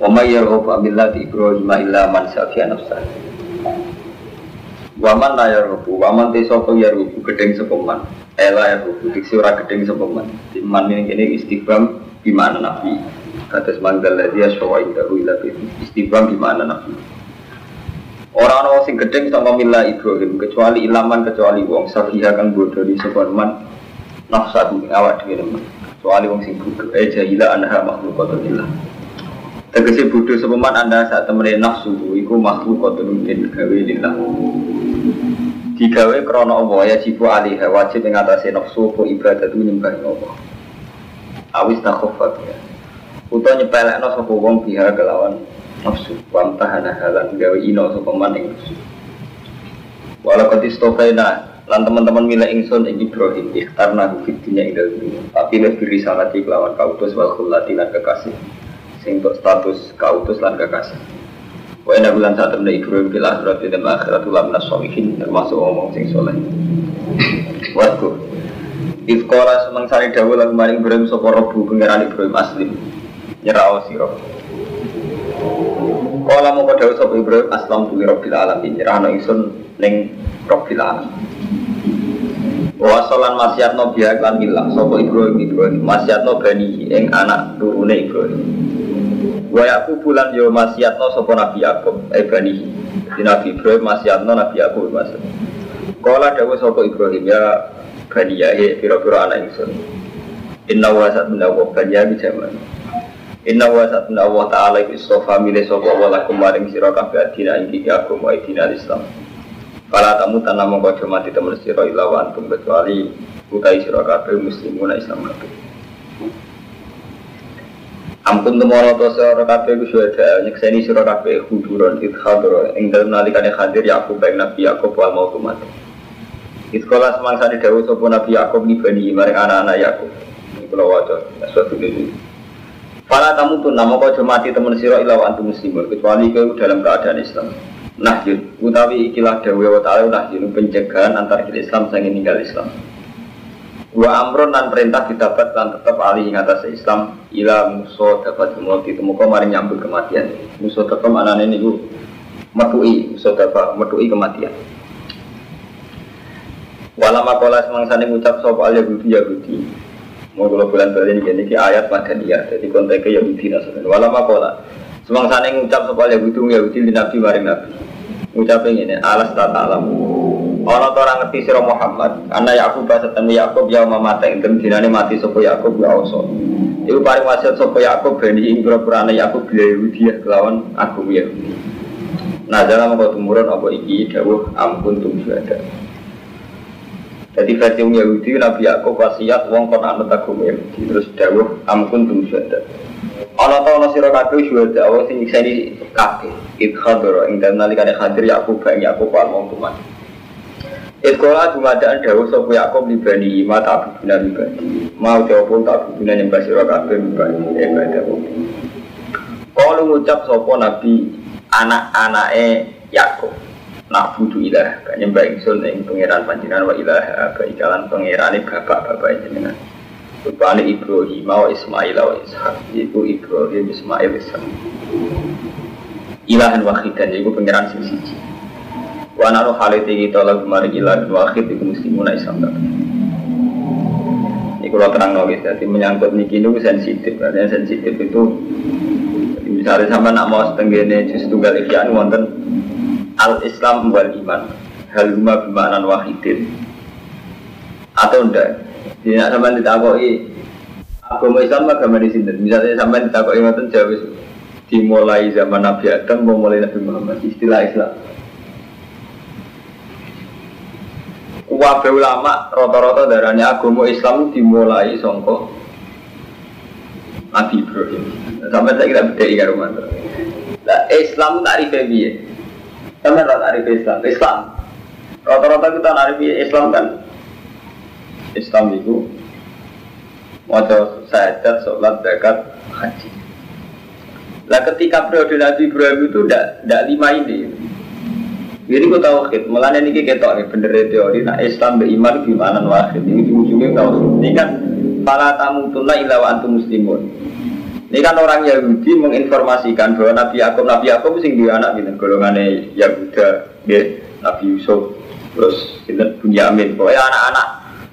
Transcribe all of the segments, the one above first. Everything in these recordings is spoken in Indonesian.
Wa may yarghabu millati Ibrahim illa man safiya nafsah. Wa man la yarghabu wa man te sapa yarghabu gedeng sapa man. Ela yarghabu diksi ora gedeng sapa man. Iman ini kene istighfam di mana nabi. Kados manggal ladhi aswa indahu ila bi istighfam di mana nabi. Orang orang sing gedeng sama mila Ibrahim kecuali ilaman kecuali wong safiha kang bodoh di sapa man nafsa awak dhewe man. Kecuali wong sing bodoh eh jahila anha makhlukatulillah. Tegese bodoh sepeman anda saat temene nafsu iku makhluk kotun mungkin gawe lillah. Digawe krana Allah ya jibu alaiha wajib ing nafsu apa ibadah nyembah Allah. Awis takhofat ya. Utawa nyepelekno sapa wong biha kelawan nafsu wa tahana halan gawe ino sapa man ing nafsu. Walau katistokaina lan teman-teman mila ingsun ing Ibrahim ikhtarna fid dunya ing dalem tapi lebih risalati kelawan kautus wal khulati lan kekasih sing untuk status kautus lan kekasih. Wa inna bulan saat temen Ibrahim fil akhirati dan akhirat ulam nasolihin termasuk omong sing soleh. Waktu Ifkola semangsani dawu lagu maring Ibrahim sopo robu pengiran Ibrahim aslim Nyerao siro. Kala mau dawu sopo Ibrahim aslam tuli robbil alamin. Nyerahno ingsun ning robbil alamin Wasolan masyatno biak lan milah sopo Ibrahim Ibrahim. Masyatno bani ing anak turune Ibrahim. Wa Yakub bulan yo masyatno sopo Nabi Yakub eh bani. Di Nabi Ibrahim masyatno Nabi Yakub mas Kala dawu sopo Ibrahim ya bani yahe pira-pira anak ingsun. Inna wa sat menawa bani yahe jaman. Inna wa sat menawa ta'ala istofa milih sopo wa lakum maring sira kabeh adina ing kiki agama adina Islam Kala tamu tanah mongko mati temen sira ila wa antum kecuali utai sira kabeh muslimuna Islam kabeh Ampun temono to sira kabeh ku suweda nyekseni sira kabeh huduron idhadro ing dalem nalikane hadir Yakub baik Nabi Yakub wal mau mati Iskola semangsa di dawu sopo Nabi Yakub ni bani maring anak-anak Yakub. Ini kalau wajar, suatu ini. Fala tamu tuh nama kau mati temen siro ilaw antum muslimun kecuali kau dalam keadaan Islam. Nah jun, utawi ikilah dawe wa ta'ala nah jun pencegahan antar kita Islam sang ninggal Islam. Wa amron dan perintah didapat dan tetap alih ing atas Islam ila musuh dapat dimulai ditemukan maring nyambut kematian. Musuh tetap anane niku metui, musuh dapat metui kematian. Walau makola semangsane ngucap sapa al Yahudi Yahudi. Mau kalau bulan balik ini ini ayat madaniyah. Jadi konteksnya Yahudi nasaben. Walau makola semangsane ngucap sapa al Yahudi Yahudi di Nabi maring Nabi. Ngucap ini alas tak alam. Orang orang ngerti sira Muhammad. Anak Yakub temu Yakub ya mama teng dem dinane mati sapa Yakub ya oso. Iku paling wasiat sapa Yakub bani ing pura-pura anak Yakub bila Yahudi ya kelawan aku Yahudi. Nah dalam kau tumurun apa iki dawuh ampun tum syuhada. Jadi versi Yahudi Nabi Yakub wasiat wong kon anut agama Yahudi terus dawuh ampun tum syuhada. Ana ta ana sira kabeh syuhada Allah sing nyiseni kabeh. Idkhadara ing dalem nalikane hadir Yakub bang Yakub wal mau tuman. Iskola dumadaan dawuh sapa Yakub li bani ma ta'buduna li bani. Mau jawab ta'buduna nyembah sira kabeh li bani ibadah. Kalau ngucap sapa Nabi anak-anake Yakub nak budu ilah nyembah ingsun ing pangeran panjenengan wa ilah ga ikalan pangerane bapak-bapak jenengan rupane Ibrahim wa Ismail wa Ishak. Iku Ibrahim Ismail Ishak. Ilahan wahidan iku pangeran sing siji. Wa naru halite kita lagu mari ilahan wahid iku muslimun Islam. Ini kalau terang nulis jadi menyangkut niki itu sensitif. Karena sensitif itu misalnya sama nak mau setenggene justru tunggal ikhyan wonten al Islam wal iman haluma bimanan wahidin. Atau enggak jadi nak sampai ditakoi agama Islam agama di sini misalnya sampai ditakoi ngoten jauh dimulai zaman Nabi Adam mulai Nabi Muhammad istilah Islam Wabe ulama rata-rata darahnya agama Islam dimulai songko Nabi Ibrahim sampai saya kita beda ikan rumah Nah, Islam tak piye? Sampai rata arif Islam. Islam. Rata-rata kita arif Islam kan Islam itu Wajah sahadat, sholat, zakat, haji. Nah ketika periode Nabi Ibrahim itu tidak lima ini. Jadi gue tahu malah ini kita bener teori Nah Islam beriman gimana wahid? Ini ujung-ujungnya tahu Ini kan Fala tamutunna illa wa antum muslimun. Ini kan orang Yahudi menginformasikan bahwa Nabi Yakub Nabi Yakub sing dua anak gitu golongannya Yahuda, ya, Nabi Yusuf, terus sinten Bunyamin. Pokoknya anak-anak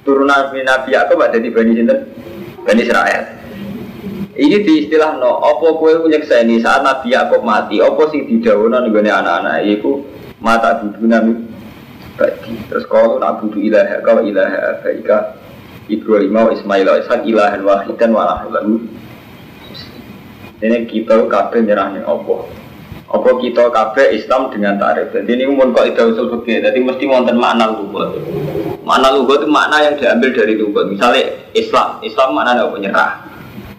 turunan Nabi Yakub ada di Bani sinten Bani Israel. Ini di istilah no, opo kue ini saat Nabi Yakub mati, opo sing didawunan nih anak-anak itu mata nabi bagi. Terus kalau nabi itu ilaha kau ilaha abaika Ibrahim wa Ismail wa Ishak ilahan wahidan wa lahu ini kita kabeh nyerah nih opo. Opo kita kabeh Islam dengan tarif. Jadi ini umum kok itu usul fikih. Jadi mesti wonten makna lugat. Makna lugat itu makna yang diambil dari lugat. Misalnya Islam, Islam makna apa nyerah.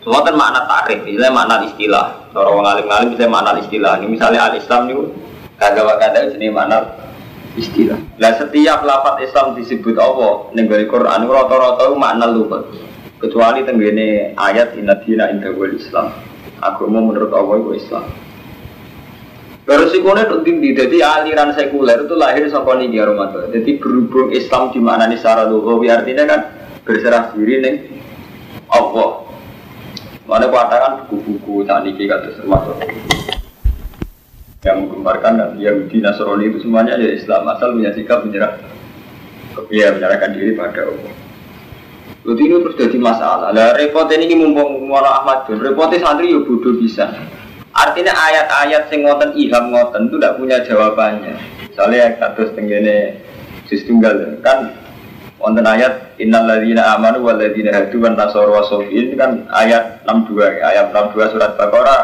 Semua kan makna tarif, misalnya makna istilah. Orang orang alim-alim bisa makna istilah. Ini misalnya al Islam itu kagak kagak jenis makna istilah. Nah setiap lafaz Islam disebut Allah nih Quran rata-rata makna lugat. Kecuali tenggene ayat inna dina inda Islam agama menurut Allah itu Islam. Resikonya itu tinggi, jadi aliran sekuler itu lahir sampai di Ramadan. Jadi berhubung Islam di mana nih secara lugawi artinya kan berserah diri nih Allah. Mana katakan buku-buku tadi kata termasuk yang menggemparkan kan Yahudi Nasrani itu semuanya ya Islam asal punya sikap menyerah ya menyerahkan diri pada Allah. Jadi ini terus jadi masalah. Lah repot ini mumpung mono Ahmad repotnya santri ya bodoh bisa. Artinya ayat-ayat sing ngoten iham ngoten itu tidak punya jawabannya. Soalnya kados tenggene juz tunggal kan wonten ayat innal ladzina amanu wal ladzina hadu wan nasara kan ayat 62 ayat 62 surat Baqarah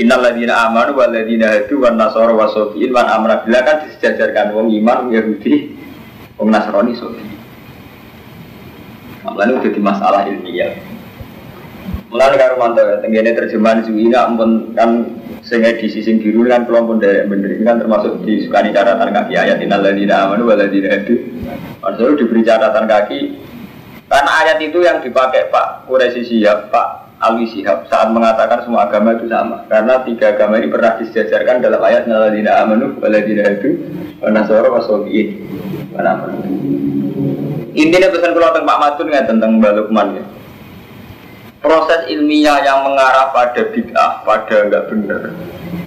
Innal ladzina amanu wal ladzina hadu wan nasara wan amra bila kan disejajarkan wong iman Yahudi wong Nasrani sofi. Malah jadi masalah ilmiah. Mulai karo mantau ya, tenggene terjemahan Zuhina ampun kan sing edisi sing biru kan kelompok dari bener kan termasuk disukani catatan kaki ayat inal ladina amanu wal ladina hadu. Maksudnya diberi catatan kaki karena ayat itu yang dipakai Pak Quraisy Sihab, Pak Alwi Sihab saat mengatakan semua agama itu sama. Karena tiga agama ini pernah disejarkan dalam ayat inal ladina amanu wal ladina hadu wa nasara wa sobiyin. Intinya pesan kalau tentang Pak Matun ya tentang Mbak Lukman ya. Proses ilmiah yang mengarah pada bid'ah, pada enggak benar,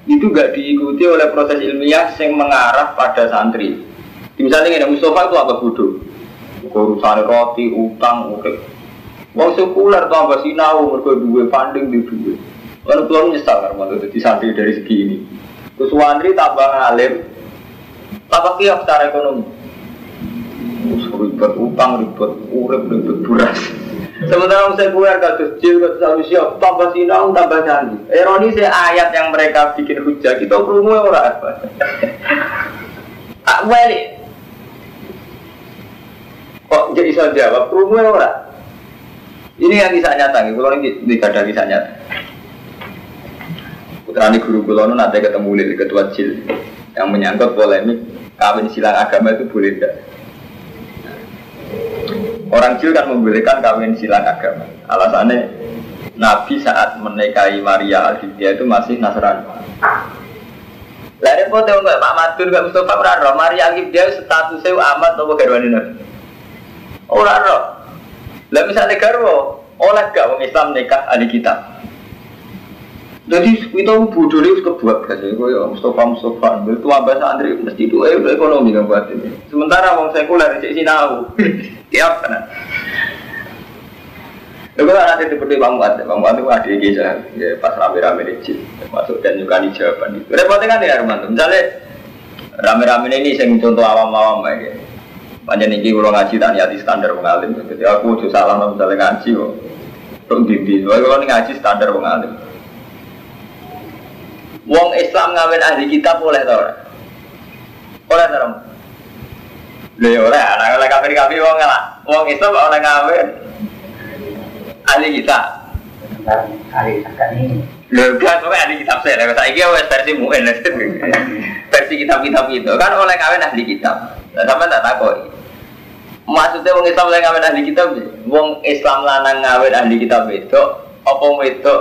itu enggak diikuti oleh proses ilmiah yang mengarah pada santri. Misalnya ini Mustafa itu apa bodoh? Urusan roti, utang, urip. Wong sekuler tuh apa sinau, mereka dua funding di dua. Lalu tuan nyesal karena itu di santri dari segi ini. Terus santri tambah ngalim, tambah kiok secara ekonomi ribet utang, ribet urip, ribet buras. Sementara saya keluar kados jil, kados manusia, tambah sinau, tambah canggih. Ironi saya ayat yang mereka bikin hujah, kita perlu ora apa. Tak balik. Kok jadi bisa jawab, perlu ora. Ini yang kisah nyata, kalau ini tidak ada kisah nyata. Putrani guru kulo nanti ketemu di ketua jil yang menyangkut polemik kawin silang agama itu boleh tidak? Orang Jil kan membolehkan kawin silang agama. Alasannya Nabi saat menikahi Maria al itu masih Nasrani. Lah repot untuk Pak Madun gak Mustafa ora roh Maria al statusnya amat nopo garwane Nabi. Ora roh. Lah misalnya garwo oleh gak wong Islam nikah ahli kitab. Jadi kita bodoh itu kebuat kan, ya Mustafa Mustafa, itu abah santri mesti itu eh ekonomi kan buat ini. Sementara wong sekuler di sini tahu, tiap kan. Lalu kan ada seperti Bang Muat, Bang Muat itu ada di ya pas rame-rame di masuk dan juga di jawaban itu. Repotnya kan ya Arman, misalnya rame-rame ini saya contoh awam-awam ya. Banyak nih kalau ngaji tak niati standar mengalim, jadi aku tuh salah misalnya ngaji kok. Tok dindi, kalau ngaji standar mengalim. Wong Islam ngawin ahli kitab boleh tau ora? Oleh tau Lha ya ora, ana oleh kafir-kafir wong lah. Wong Islam oleh ngawin ahli kitab. Ahli kitab ini. Lho kan kok ahli kitab saya, saya saiki wis versi mu'en. versi kitab-kitab itu kan oleh kawin ahli kitab. Nah, sampean tak takoi. Maksudnya wong Islam oleh kawin ahli kitab, wong Islam lanang ngawin ahli kitab itu, apa itu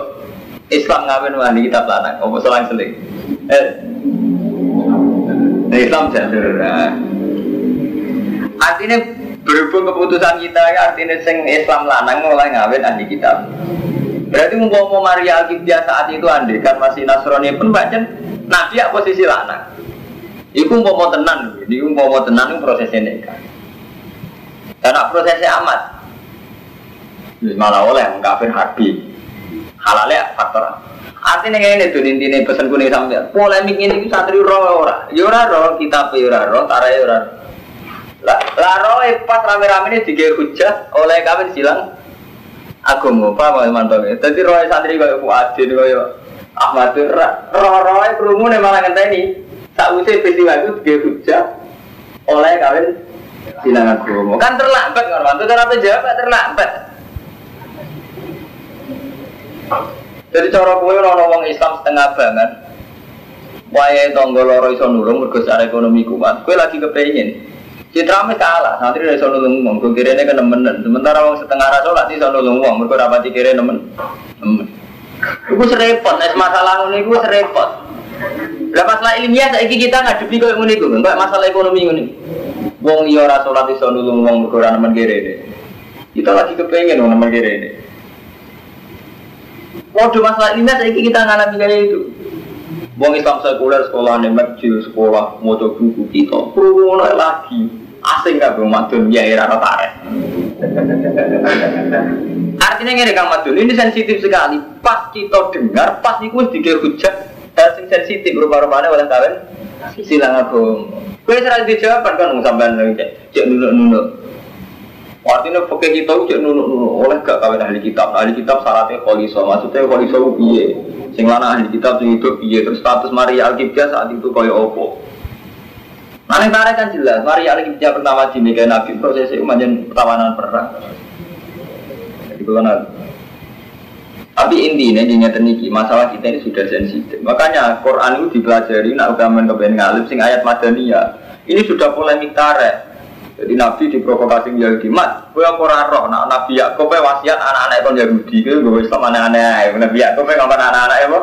Islam ngawin ahli kitab lanang, apa selang-seling? Eh, Islam jatuh. Artinya berhubung keputusan kita ya artinya sing Islam lanang mulai ngawin ahli kitab. Berarti mau Maria Alkitab saat itu andai kan masih Nasrani pun baca Nabi ya posisi lanang. Iku mau tenan, iku mau tenan itu prosesnya nikah. Karena prosesnya amat. Malah oleh mengkafir harbi. Halalnya faktor Artinya ini tuh intinya pesan kuning sampai polemik ini satri roh ora, yura ya roh kita yura roh, tara yura roh. Laro pas rame-rame ini tiga hujah oleh kami silang agama apa mantap ya. Jadi roh santri kaya Fuadin kaya Ahmad roh roh kerumun malah ngenteni. Sausai peristiwa itu tiga hujah oleh kawin silang agama. Kan terlambat kan mantu jawab terlambat. Jadi cara kowe ora wong Islam setengah banget. Wae tangga loro iso nulung mergo ekonomi kuat. Kowe lagi kepengin Citra mes kalah, santri sono nulung wong, ini kan nemen. Sementara wong setengah rasa di sono nulung wong, mereka dapat kira nemen. Nemen. Gue serepot, es masalah ini gue serepot. Lah masalah ilmiah saiki kita ngadepi koyo ngene iku, enggak masalah ekonomi ngene. Wong iya ora salat iso nulung wong mergo ora nemen. Kita lagi kepengen wong nemen kere ini. Waduh masalah ilmiah saiki kita ngalami kayak itu. Wong Islam sekuler sekolah nih masjid sekolah mau buku kita, perlu lagi. Asing gak bang madun ya era tarik artinya ini kang madun ini sensitif sekali. Pas kita dengar pas itu tiga hujat sing sensitif rupa-rupanya oleh kalian. Silang aku gue serang dijawab kan sampai lagi cek. Nunuk-nunuk Artinya pakai kita udah nunuk nunuk oleh gak kawin ahli kitab. Ahli kitab syaratnya koliso, maksudnya koliso piye. Sing lanang ahli kitab sing hidup piye. Terus status Maria Alkitab saat itu kaya opo. Mana tarik kan jelas, mari Ali kita pertama di Mega Nabi prosesnya umajan pertawanan perang. Jadi kalau nanti. Tapi intinya di niki masalah kita ini sudah sensitif. Makanya Quran itu dipelajari nak kepen ngalip sing ayat madaniyah. Ini sudah polemik tarik. Jadi Nabi diprovokasi Yahudi, mat, gue apa roh, nah Nabi Yakub wasiat anak-anak kon Yahudi, gue gue Islam aneh-aneh, Nabi Yakub kapan anak-anak apa?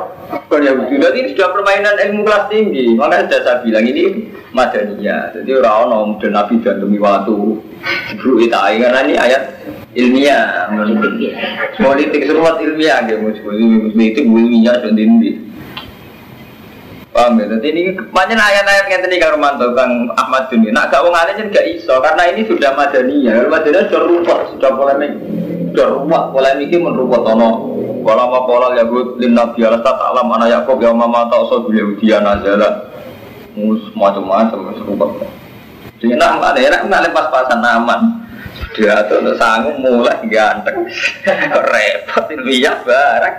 Kon Yahudi, jadi ini sudah permainan ilmu kelas tinggi, makanya sudah saya bilang ini Madaniyah, jadi orang-orang dan Nabi dan demi waktu, bro itu karena ini ayat ilmiah, politik seruat ilmiah, gitu, politik ilmiah dan. Paham ya? Jadi ini banyak ayat-ayat yang tadi Kang Romanto, Kang Ahmad Juni. Nak gak wong alim gak iso karena ini sudah madaniyah. Madaniyah sudah rumput, sudah polemik, sudah rumput polemik ini menrumput tono. Kalau mau pola ya gue lim nabi alas tak alam anak Yakob ya mama tak usah beliau dia nazala. Mus macam-macam serumput. Jadi nak ada enak nak pas-pasan aman. Tuh untuk sanggup mulai ganteng. Repot lihat barang.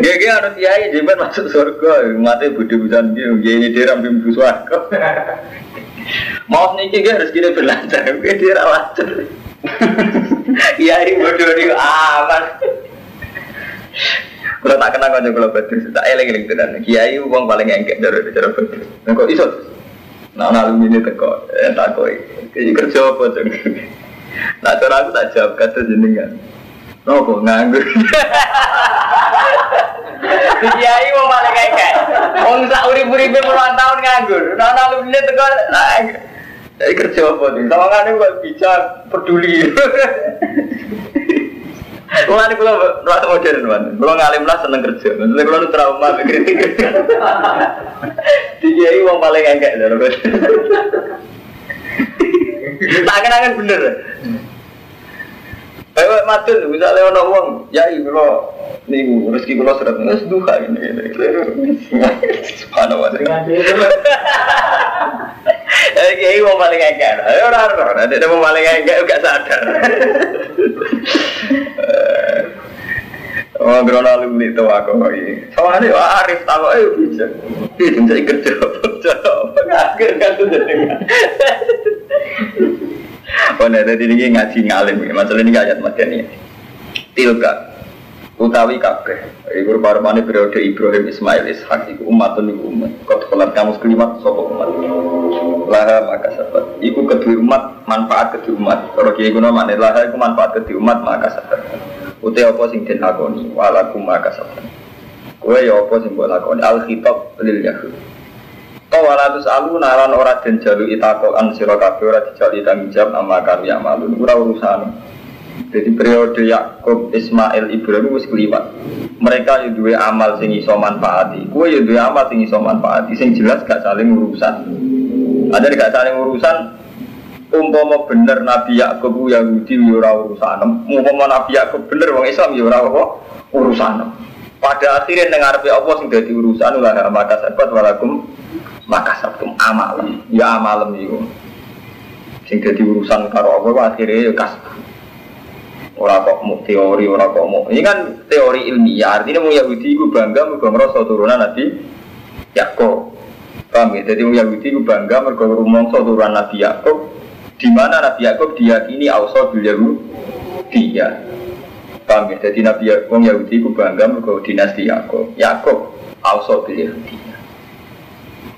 Gak gak harus kiai jembat masuk surga. Mati budi budan dia. Gini dia ramping bus warga. Mau niki gak harus gini berlancar. Gak dia lancar. Kiai bodoh dia aman. Kalau tak kenal kau kalau betul, tak eleng eleng tenan. Kiai uang paling engkek dari cara betul. Engkau iso. Nah, nalu ini teko, tak koi. Kerja apa tuh? Nah, cara aku tak jawab kata jenengan. Nopo nganggur. Kiai mau malah kayak kayak. Wong sak urip-uripe puluhan tahun nganggur. Nah, nah lu ini tekan. Jadi kerja apa nih? Sama kan gue bisa peduli. Mulai kalau rasa modern man, kalau ngalim lah seneng kerja. Maksudnya kalau trauma kritik. Di kiai uang paling enggak, Tak kenangan bener. Ayo matun, misalnya ono uang, ya ibu nih rezeki kulo seret nggak duha ini. Subhanallah. Eh, kayak mau paling enggak, ayo raro, ada mau paling enggak, gak sadar. Oh, grono lu beli tuh aku lagi. Soalnya wah Arif tahu ayo bisa. Bisa jadi kerja, kerja tuh jadi. Oh, nah, tadi ini ngaji ngalim. Masalah ini ayat macam ini. Tilka. utawi kabeh. Iku parmane periode Ibrahim Ismail Ishak iku umatun iku umat. Kok kelat kamu sekelimat sapa umat? Laha maka sabat iku kedua umat manfaat kedua umat. Kalau kiai guna makna laha iku manfaat kedua umat maka sabat uti apa sing den lakoni? Walakum maka sabat kowe ya apa sing mbok lakoni? Al khitab lil yahud Kawalatus alu naran ora den jalu itakokan sira kabeh ora dijali tanggung jawab ama kami amalun ora urusan jadi periode Yakub, Ismail, Ibrahim wis keliwat. Mereka yang dua amal sing iso manfaati. Kue yang dua amal sing iso manfaati. Sing jelas gak saling urusan. Ada gak saling urusan. Umpama bener Nabi Yakub Yahudi ya ora urusan. Umpama Nabi Yakub bener wong Islam ya apa urusan. Pada akhirnya dengar apa sing dadi urusan ulah maka sabat walakum maka sabtum amal. Ya amalem iku. Sing dadi urusan karo apa akhirnya ya kasih Ora kok mau teori, ora kok mau. Ini kan teori ilmiah. Artinya mau Yahudi itu bangga mergo ngrasa turunan Nabi Yakub. Paham ya? Jadi mau Yahudi itu bangga mergo rumangsa turunan Nabi Yakub. Di mana Nabi Yakub diyakini ausa bil Yahudi ya. Paham ya? Jadi Nabi Yahudi itu bangga mergo dinasti Yakub. Yakub ausa bil Yahudi.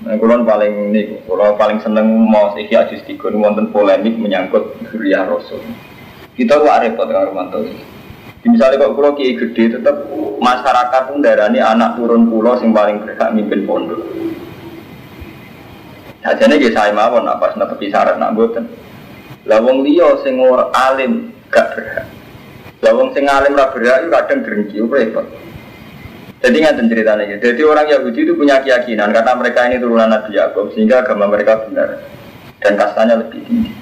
Nah, kulon paling ini, kulon paling seneng mau sih ajus tiga wonten polemik menyangkut Zuriyah Rasul. Kita kok repot dengan Romanto. Misalnya kok pulau kiai gede tetap masyarakat pun darah ini anak turun pulau sing paling berhak mimpin pondok. Sajane nggih saya mawon apa netepi syarat nak mboten. Lah wong liya sing alim gak berhak. Lah wong sing alim ra berhak kadang drengki repot. Jadi nggak ceritanya gitu. Jadi orang Yahudi itu punya keyakinan kata mereka ini turunan Nabi Yakub sehingga agama mereka benar dan kastanya lebih tinggi.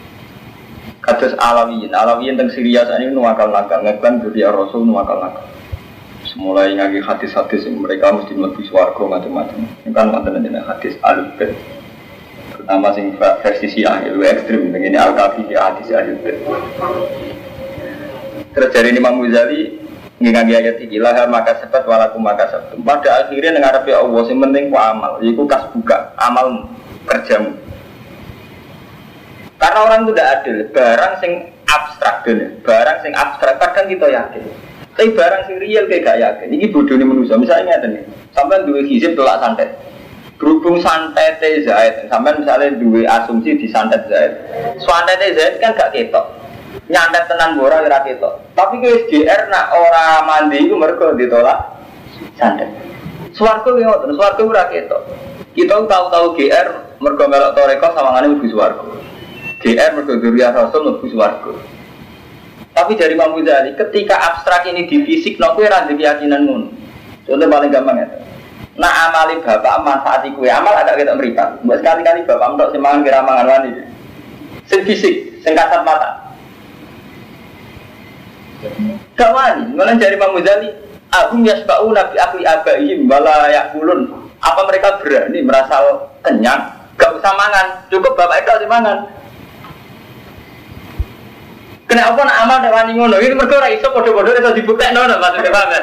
Kados alawiyin, alawiyin tentang Syria saat ini nuwakal nakal, ngeklaim dari Rasul nuwakal nakal. Semulai ngaji hadis-hadis mereka mesti mlebu swarga macam-macam. Ini kan wonten jenenge hadis al-bait. Terutama sing versi Syiah itu ekstrim, begini al-kafi di hadis al-bait. Terus dari Imam ngaji ayat iki lah maka sebat walakum maka sebat. Pada akhirnya ngarepe Allah sing penting ku amal, yaiku kas buka amal kerjamu. Karena orang itu tidak adil. Barang sing abstrak dulu. Barang sing abstrak kadang kita yakin. Tapi barang sing real kayak gak yakin. Ini bodoh nih manusia. Misalnya nih, sampai dua hizib tolak santet. Berhubung santet Zaid, sampai misalnya dua asumsi di santet Zaid. Santet Zaid kan gak ketok. Nyantet tenan bora kira ketok. Tapi ke SGR nak orang mandi itu mereka ditolak santet. Suwargo yang ngotot, suwargo ora ketok. Kita tahu-tahu GR mereka melok toreko sama ngane lebih suwargo. GR mergo Rasul lebih swarga. Tapi dari Imam Ghazali, ketika abstrak ini di fisik, no kue ranti keyakinan mun. Contoh paling gampang ya. Nah amali bapak manfaati kue amal agak kita meripat. Buat sekali-kali bapak untuk semangan kira mangan wani. Sing fisik, sing kasat mata. Gak wani, malah dari Imam Ghazali, Agum yasba'u nabi akli abaihim wala yakulun. Apa mereka berani merasa kenyang? Gak usah mangan, cukup bapak itu harus mangan. Kenapa nak amal nek wani ngono? Iki mergo ora iso padha-padha iso dibuktekno nek maksudnya paham?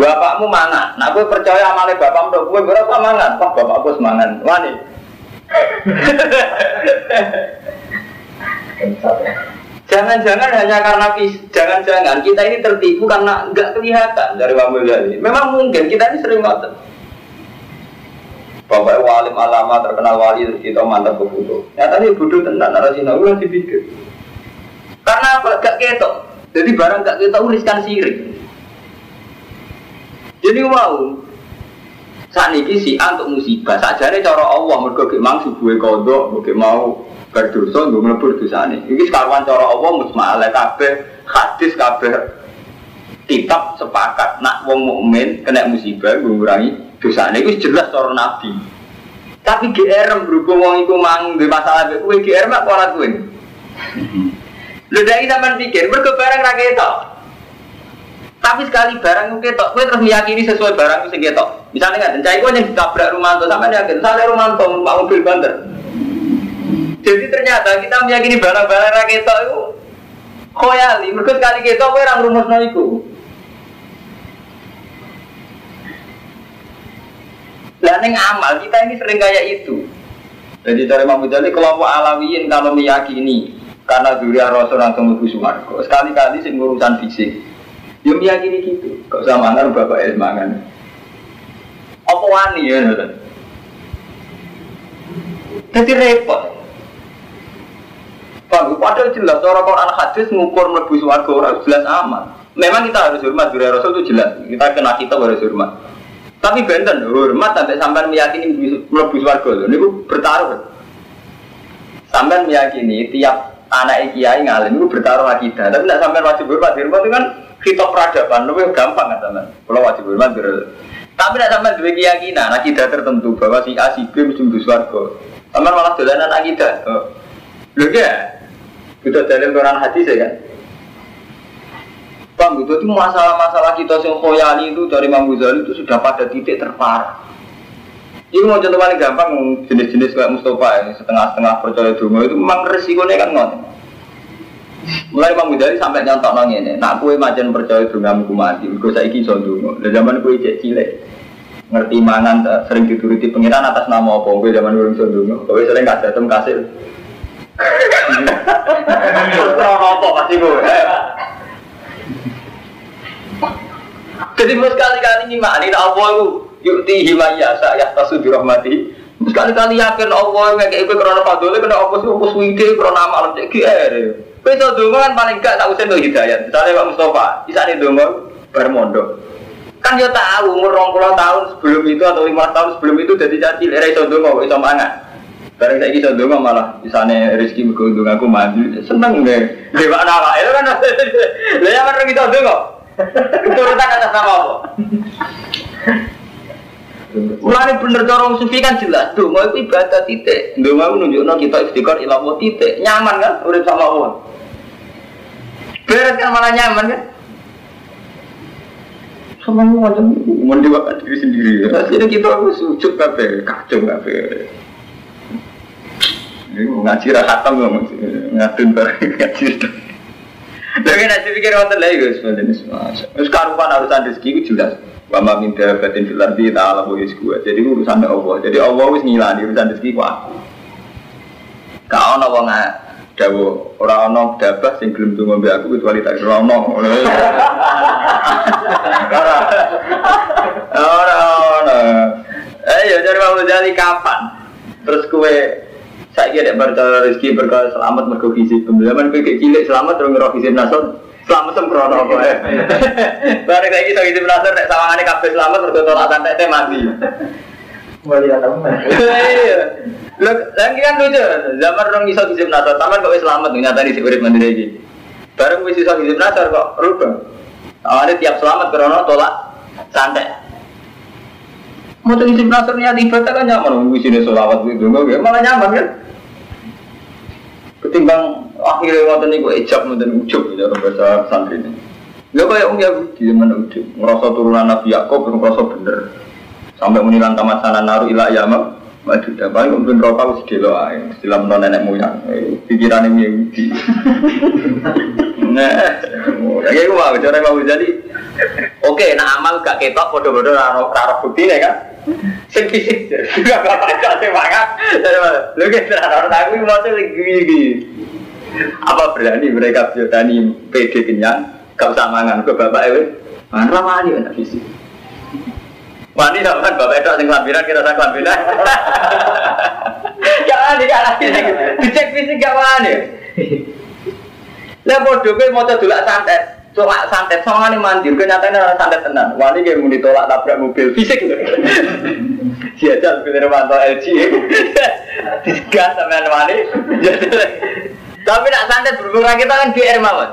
Bapakmu mangan, nah gue percaya amalnya bapakmu dong, gue berapa mangan? Wah bapakku semangan, wani. Jangan-jangan hanya karena jangan-jangan kita ini tertipu karena nggak kelihatan dari wamil Memang mungkin kita ini sering ngotot. Bapak walim alama terkenal wali kita mantap ke foto. Ya tadi bodoh tentang narasi nabi lagi pikir. Karena apa? Gak ketok. Jadi barang gak ketok riskan sirik. Jadi wow. Saat ini si untuk musibah. Sajane cara Allah ge mang subuhe kodok, mergo mau berdosa, nggo mlebu dosane. Iki sekaruan cara Allah musma'ala kabeh hadis kabeh kitab sepakat. Nak wong mukmin kena musibah ngurangi dosa ini jelas cara nabi. Tapi GR berhubung wong iku mang di masalah kowe GR mak ora kowe lho dari sampean pikir mergo barang ra ketok. Tapi sekali barang itu ketok kowe terus meyakini sesuai barang itu sing ketok. Misalnya nggak cai kowe yang ditabrak Rumanto sampean yakin saya Rumanto pak mobil banter jadi ternyata kita meyakini barang-barang ra ketok itu koyali mergo sekali ketok kowe ora ngrumusno iku Lah amal kita ini sering kayak itu. Jadi dari Imam Ghazali kelompok alawiyin kalau meyakini karena duri Rasul langsung mlebu swarga. Sekali-kali sing urusan fisik. Yo meyakini gitu. Kok sama mangan bapak es mangan. Apa wani ya. Jadi repot. Pak, padahal jelas orang Quran hadis mengukur mlebu swarga ora jelas aman. Memang kita harus hormat duri Rasul itu jelas. Kita kena kita harus hormat. Tapi benten hormat sampai sampai meyakini mlebu swarga lho niku bertaruh. Sampai meyakini tiap anak kiai ngalim itu bertaruh akidah. Tapi tidak sampai wajib hormat di itu kan kita peradaban lebih gampang kan teman. Kalau wajib hormat tapi tidak sampai dua keyakinan akidah tertentu bahwa si A si B mesti mlebu swarga. Sampai malah dolanan akidah. Lho ya. Kita dalam Quran hadis ya kan. Bang, itu masalah-masalah kita yang khoyali itu dari Imam Ghazali itu sudah pada titik terparah. Ini mau contoh paling gampang jenis-jenis kayak Mustafa ini setengah-setengah percaya dulu itu memang resikonya kan ngon. Mulai Imam Ghazali sampai nyontok nong ini, nak kue macan percaya dulu aku mati, gue saya kisah dulu. Dan zaman kue cek cilik, ngerti mangan sering dituruti pengiran atas nama apa, gue zaman gue dulu. Kue sering kasih tem kasih. Terus apa. Jadi mau sekali-kali ngimani Allah itu yukti himayasa ya tasu dirahmati. Sekali-kali yakin Allah yang kayak gue karena fadolnya kena apa sih apa suwide karena amal cek GR. Donga kan paling gak usah untuk hidayat. Misalnya Pak Mustafa, bisa nih donga bar mondok. Kan dia tahu umur 20 tahun sebelum itu atau 5 tahun sebelum itu jadi caci lera iso donga kok iso mangan. Barang saya iso donga malah misalnya rezeki donga aku mandi seneng deh. Dewa nawa itu kan. Lah ya kan kita donga. Turutan atas nama apa? Mulane bener cara sufi kan jelas, donga itu ibadah titik. Donga nunjukno kita istiqor ilawo titik. Nyaman kan urip sama Allah. Beres kan malah nyaman kan? Sama macam mendewakan diri sendiri. Akhirnya kita harus sujud kafe, kacau kafe. Ngaji rahatam ngadun barang ngaji. Tapi nanti pikir wonten Gus, wonten semua. Terus karupan urusan rezeki itu jelas. Wama minta batin filar di ta'ala wa gua. Jadi urusan Allah. Jadi Allah wis ngilani urusan rezeki ku aku. Kau ono wong dawo ora ono dabah sing gelem donga mbek aku kecuali tak ora ono. Ora ono. Eh ya jadi mau jadi kapan? Terus kue saya kira bercara rezeki berkah selamat mergo gizi pembelajaran kue cilik selamat terus ngeroh gizi nasor selamat sembrono apa ya bareng saya kita gizi nasor nek sawangane kabeh selamat mergo tolak santai teh mati Mulai lihat teman. iya Lho, lagi kan lucu, zaman orang iso gizi nasor, taman kok wis selamat nyata di urip mandiri iki. Bareng wis iso gizi nasor kok rubah. Awalnya tiap selamat karena tolak santai. Mau tuh isi nasar niat ibadah kan nyaman, wis ini sholawat itu enggak malah nyaman kan. Ketimbang akhirnya waktu ini gue ijab dan ujub ya bahasa santri ini. Gak kayak om Yahudi zaman ujub, ngerasa turunan Nabi Yakob, ngerasa bener. Sampai menilang tamat sana naru ila yama, maju dah paling kemudian rokok harus dilo aja, istilah menon nenek moyang, pikiran yang Yahudi. Nah, kayak gue mau bicara mau jadi. Oke, nah amal gak ketok, bodoh-bodoh raro bukti kan. Gak ada semangat. Apa berani mereka berani PD kenyang, gak usah mangan ke bapak ewe. Mana mani anak fisik. Wani kan bapak itu sing lampiran kita sak lampiran. Jangan dikalah fisik, dicek fisik gak wani. Lah bodoh kowe maca dolak santet, tolak santet sama nih mandir, kenyataannya orang santet tenan. Wani kayak mau ditolak tabrak mobil fisik. Siajal pilih Romanto LG, digas sama wani. Tapi nak santet berhubungan kita kan GR mawon.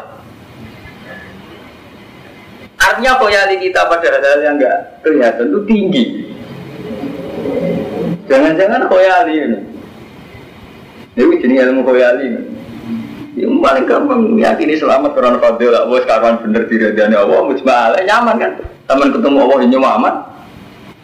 Artinya koyali kita pada hal yang enggak kelihatan itu tinggi. Jangan-jangan koyali ini. Ini jenis ilmu koyali ini. Yang paling gampang meyakini selamat karena fadil lah. Bos karuan bener dia Allah mujmal nyaman kan. Taman ketemu Allah ini nyaman.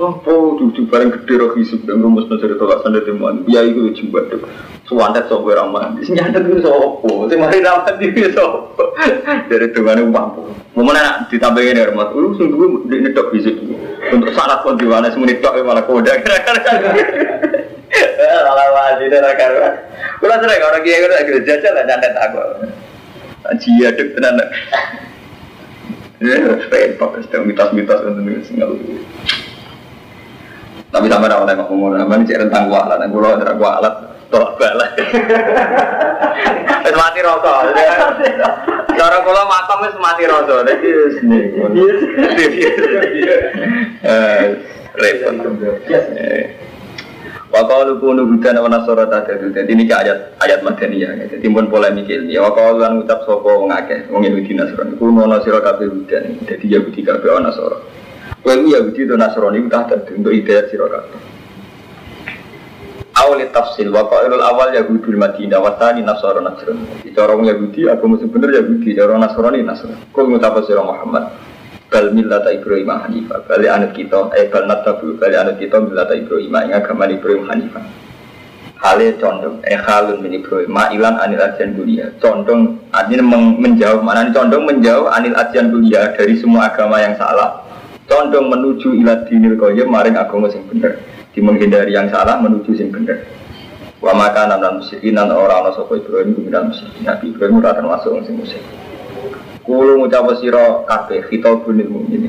Oh, oh, duduk bareng gede roh hisub dan rumus mencari tolak sanda teman. Ya itu coba tuh. Suwantet sok ramah. Senjata itu sopo. Si mari ramah di sopo. Dari tuan mampu. Mau mana ditambahin ya rumah. Lu sungguh di nedok hisub. Untuk syarat pun di mana semenit tok malah koda. Salah wajib. Kalau orang kiai lah nyantet aku. Dek tenan. Ya, repot, mitos-mitos untuk Tapi sama orang yang ngomong, nama ini cek rentang dan kulo ada kualat, tolak balik. Terus mati rokok. Cara kulo matang wis mati rokok, jadi sini. Eh, Repot. Wakalu kunu hudan wa nasara tadadu. Jadi ini ayat ayat madaniyah. Jadi pun polemik ini. Wakalu lan ucap sopo ngakeh wong Yahudi Nasrani. Kuno nasira kabeh hudan. Jadi Yahudi kabeh wa nasara. Kowe ku Yahudi to Nasrani udah dadi untuk hidayat sira kabeh. Awal tafsil waqailul awal Yahudi Madinah wa tsani Nasara Nasrani. Cara wong Yahudi agama sebener Yahudi, cara Nasrani Nasrani. Kul ngucap sira Muhammad bal millata Ibrahim Hanifah. Bali anut kita eh bal natabu bali anut kita millata Ibrahim ing agama Ibrahim Hanifah. Hale condong eh halun min Ibrahim. Ilan anil ajian dunia. Condong artinya menjauh. Mana condong menjauh anil ajian dunia dari semua agama yang salah. Condong menuju ilat dinil koyem maring agama sing bener. Di menghindari yang salah menuju sing bener. Wa maka nan musyrikin nan orang ana sapa Ibrahim kuwi musyrikin Nabi Ibrahim ora termasuk sing musyrik Kulo ngucap sira kabeh khitabun ini.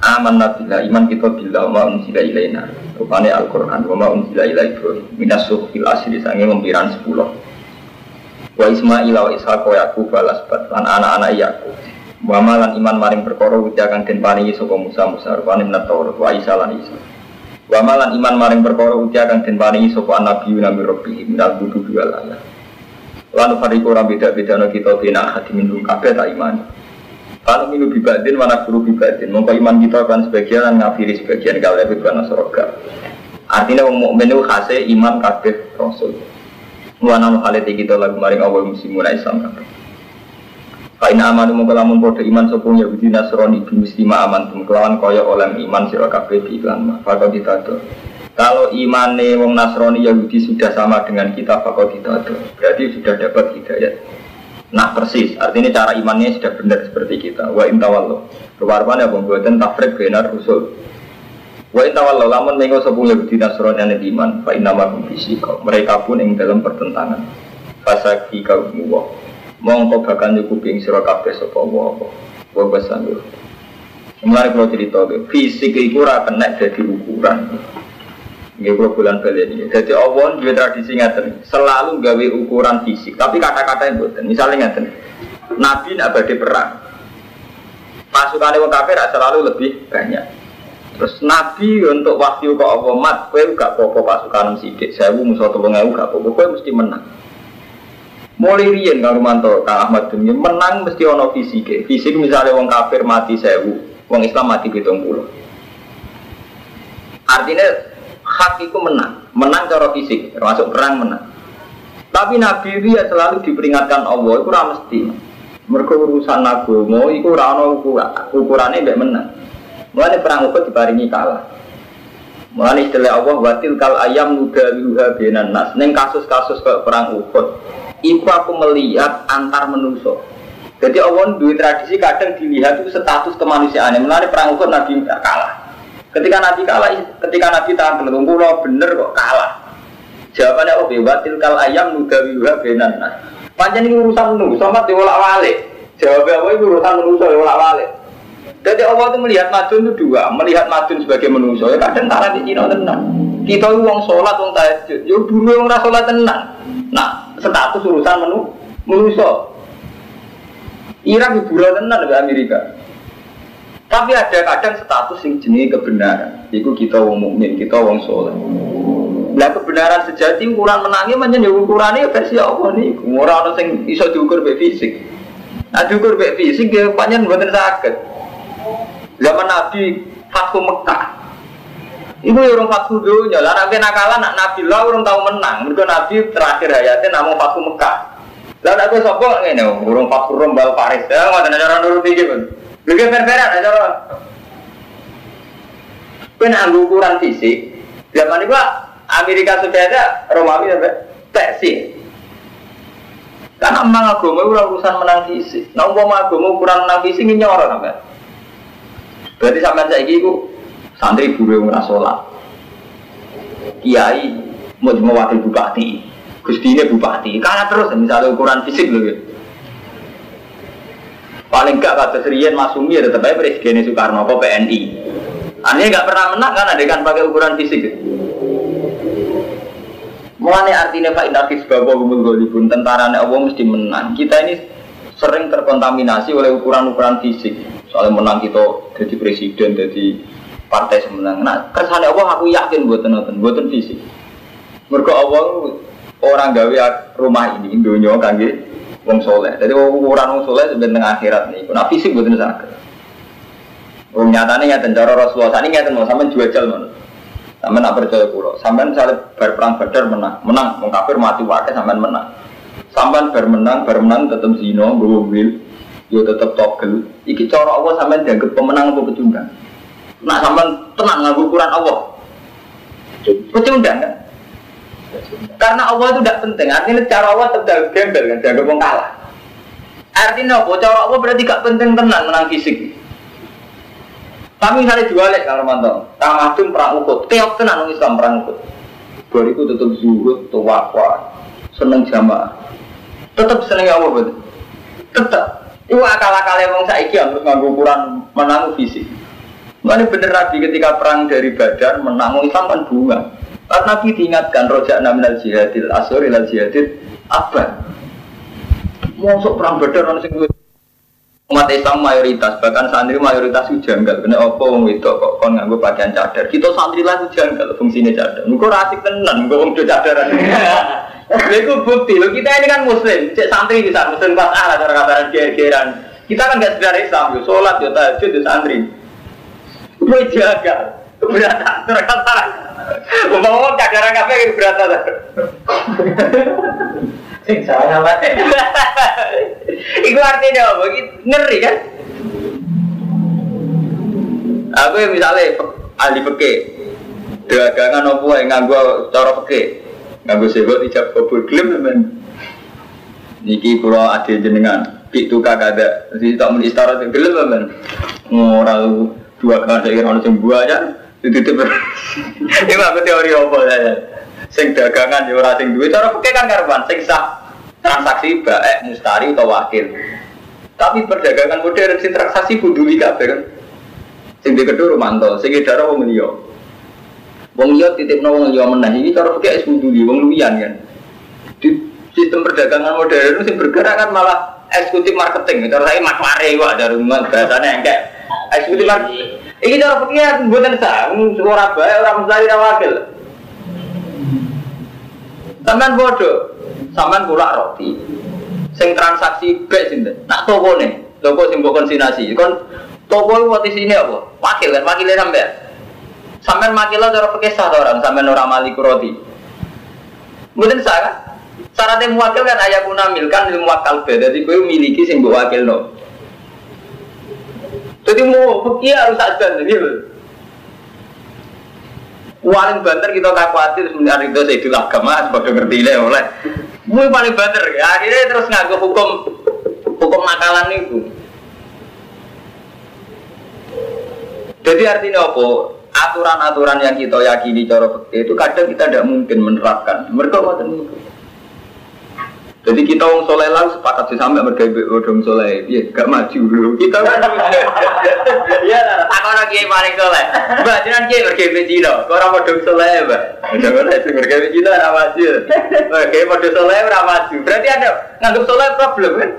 Aman nabila iman kita bila ma unsila ilaina. Rupane Al-Qur'an wa ma unsila ila Ibrahim minas fil asli sange ngempiran 10. Wa Ismail wa Ishaq wa Yaqub balas lan anak-anak Yaqub. Wa malan iman maring perkara uti akan den paringi saka Musa Musa rupane Taurat wa Isa lan Isa. Wa malan iman maring perkara uti akan den paringi saka nabi nabi Rabbi minal budu dua. Lalu fariku orang beda-beda no kita bina hati minum kafe tak iman. Kalau minum bibadin mana guru bibadin. Mengkau iman kita kan sebagian ngafiri sebagian kalau lebih bana soroga. Artinya mau menu khase iman kafe rasul. Wana halete kita lagu maring awal musim mulai kafe. Kain aman mau kelamun bodoh iman sopung Yahudi Nasrani di muslima aman tum kelawan kaya oleh iman sira kafe di iklan mah. Fakau ditado. Kalau imane wong Nasrani Yahudi sudah sama dengan kita fakot tidak ada, berarti sudah dapat hidayat. Nah persis, artinya cara imannya sudah benar seperti kita. Wa intawallo, rupa-rupanya pembuatan tafrik benar usul. Wa intawallo, lamun mengo sepuluh Yahudi Nasrani yang iman, fa inama fisiko. Mereka pun yang dalam pertentangan. Fasaki kau muwa. Mongko bakal nyukupi yang sira kabeh sapa wa apa. Wa basandur. Mulai kalau cerita, fisik itu kena jadi ukuran. Nggih kula bulan balik ini. Jadi Allah juga tradisi ngaten, selalu gawe ukuran fisik, tapi kata-kata yang buatan. Misalnya ngaten, Nabi nak badhe perang. Pasukan wong kafir selalu lebih banyak. Terus Nabi untuk waktu ke Allah mat, kowe gak apa-apa pasukan sidik, sewu musuh tolong ewu gak apa-apa, kowe mesti menang. Mulai riyen Kang Rumanto, Kang Ahmad Dunia menang mesti ono fisik. Fisik misalnya wong kafir mati sewu, wong Islam mati pitung puluh. Artinya hak itu menang, menang cara fisik, termasuk perang menang. Tapi Nabi itu ya selalu diperingatkan Allah, itu ramah mesti. Mereka urusan agama, itu rano ukuran, ukurannya tidak menang. Mulai perang Uhud dibaringi kalah. Mulai istilah Allah watil kal ayam muda luha benan nas. Neng kasus-kasus ke perang Uhud, itu aku melihat antar menuso. Jadi Allah dua tradisi kadang dilihat itu status kemanusiaan. Mulai perang Uhud Nabi kalah. Ketika Nabi kalah, ketika Nabi tahan belum pulau bener kok kalah. Jawabannya oh bebatil kal ayam nugawiha benan. Panjang ini urusan nu, sama diolak walik. Jawabnya apa itu urusan manusia diolak walik. Jadi Allah itu melihat madun itu dua, melihat madun sebagai manusia. Ya kadang tanah di Cina tenang. Kita uang sholat, uang tahajud. Ya dulu yang rasa sholat tenang. Nah, status urusan menu manusia. Irak hiburan tenang di Amerika. Tapi ada kadang status yang jenis kebenaran. Itu kita wong mukmin, kita wong soleh. Nah kebenaran sejati ukuran menangnya mana ya ukurannya versi apa nih? Orang orang yang bisa diukur be fisik. Nah diukur be fisik dia panjang buatan sakit. Zaman Nabi Fathu Mekah. Ibu ya orang Fathu dunia, lah nabi nakalan nak Nabi lah orang tahu menang. Mereka Nabi terakhir hayatnya namun Fathu Mekah. Lalu aku sopo ini orang Fathu Rombal Paris. Ya, nggak ada cara nurut gitu. Juga berbeda ada cara. Kena ukuran fisik. Zaman itu Amerika sudah ada Romawi sampai teksi. Karena emang agama itu urusan menang fisik. Nah, umpama agama ukuran menang fisik ini nyorot sampai. Berarti sampai saya itu santri guru yang sholat. Kiai mau wakil bupati. Gusti ini bupati, kalah terus misalnya ukuran fisik loh. Paling enggak kata Serian Masumi ya tetap aja Presiden Soekarno apa PNI. Aneh nggak pernah menang kan ada kan pakai ukuran fisik. Mulane artinya Pak Bapak Gumul Golibun tentara Allah mesti menang. Kita ini sering terkontaminasi oleh ukuran-ukuran fisik. Soalnya menang kita jadi presiden, jadi partai semenang. Nah, kesannya Allah aku yakin buatan nonton, buatan fisik. Mereka Allah orang gawe rumah ini dunia kangge wong soleh. Jadi ukuran wong soleh sebenarnya akhirat nih. Nah fisik buatan sakit. Wong nyatanya nyata cara Rasulullah. Ini nyata mau sama jual mana. Sampai nak percaya pulau. Sampai misalnya berperang badar menang, menang, mengkafir mati wakai sampai menang. Sampai bermenang, bermenang tetap zino, bawa mobil, yo tetap togel. Iki cara Allah sampai dianggap pemenang atau pecundang. Nak sampai tenang ngaku ukuran Allah. Pecundang kan? Karena Allah itu tidak penting. Artinya cara Allah tetap gembel kan, dianggap kalah. Artinya apa? Cara Allah berarti gak penting tenang menang fisik. Kami misalnya jualek kalau mantap, tamadun perang ukut, keok tenan Islam perang ukut. Bariku tetap zuhud, tawakwa, seneng jamaah. Tetap seneng Allah betul. Tetap. Itu akal-akal yang saya saiki harus nganggo ukuran menang fisik. Mana bener Nabi ketika perang dari Badar menang Islam kan bunga. Karena Nabi diingatkan rojak naminal jihadil asori lal jihadil apa? Masuk perang Badar orang sing umat Islam mayoritas bahkan santri mayoritas janggal. Kena opo wong itu kok kon nganggo pakaian cadar? Kita santri lah janggal fungsinya cadar. Engko rasik tenan engko wong do cadaran. Itu bukti. Lo kita ini kan muslim. Cek santri bisa muslim pas ala cara kabaran geran kita kan gak sekedar Islam yo sholat yo tahajud yo santri. Gue jagal keberatan terkata umpama cadaran kafe keberatan Sing salah lah. Iku artinya apa? Ngeri kan? Aku yang misalnya ahli peke, dagangan apa yang nganggo cara peke, nganggo sebut ijab kabul gelem men. Niki kula ade jenengan, pik tukar kada, si tak muni istara gelem men. Ngoral dua kali saya kira sing aja, itu. Ini aku teori apa saya? sing dagangan ya ora sing duwe. Cara peke kan karuan sing sah. Transaksi baik mustari atau wakil. Tapi perdagangan modern sing transaksi buduli kabeh kan. Sing di kedua romanto sing edara wong liya. Wong liya titipno wong liya meneh. Iki cara peke wis buduli wong luwian kan. Di sistem perdagangan modern sing bergerak kan malah eksekutif marketing. Cara saya maklare kok ada rumah. Bahasanya enggak eksekutif marketing ini cara peke buatan sah ora bae ora mustari ora wakil Sampean bodoh, sampean pula roti. Sing transaksi bek sinten? Nak toko nih, toko sing mbok konsinasi. Kon toko itu di sini apa? Wakil kan, wakilnya sampean. Sampean makilo cara pakai sah orang, sampean orang malik roti. Mungkin sah kan? Syaratnya muwakil kan ayah guna milkan ilmu beda, jadi gue miliki sing wakil no. Jadi mau fakir harus ada gitu. Paling banter kita tak khawatir sebenarnya itu saya dulu agama sebagai ngerti lah oleh. Mui paling banter ya akhirnya terus ngaku hukum hukum nakalan itu. Jadi artinya apa? Aturan-aturan yang kita yakini cara itu kadang kita tidak mungkin menerapkan. Mereka mau jadi kita wong soleh lah sepakat sih sampai mereka bodong soleh, iya gak maju dulu. Kita iya lah, tak orang kiai paling soleh. Mbak jangan kiai mereka Cina, kau orang bodong soleh mbak. Bodong soleh sih mereka Cina orang maju. Kiai bodong soleh orang maju. Berarti ada nganggap soleh problem kan?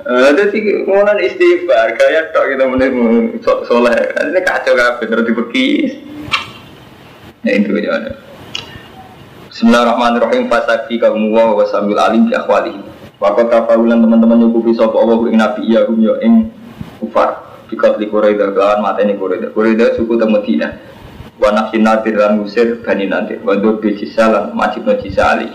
Ada sih ngomongan istighfar, kayak tok kita menurut soleh. Ini kacau kan, bener dibekis. Ya itu aja ada. Bismillahirrahmanirrahim fasaki kaum wa wa sambil alim bi akhwalihi. Wakot kafaulan teman-teman nyukupi sapa Allah ing nabi iya hum yo ing kufar. Bikat li Quraida kan mateni Quraida. Quraida suku te Madinah. Wa nafsin nadir lan musir bani nadir. Wa dur bi cisalan majib no cisali.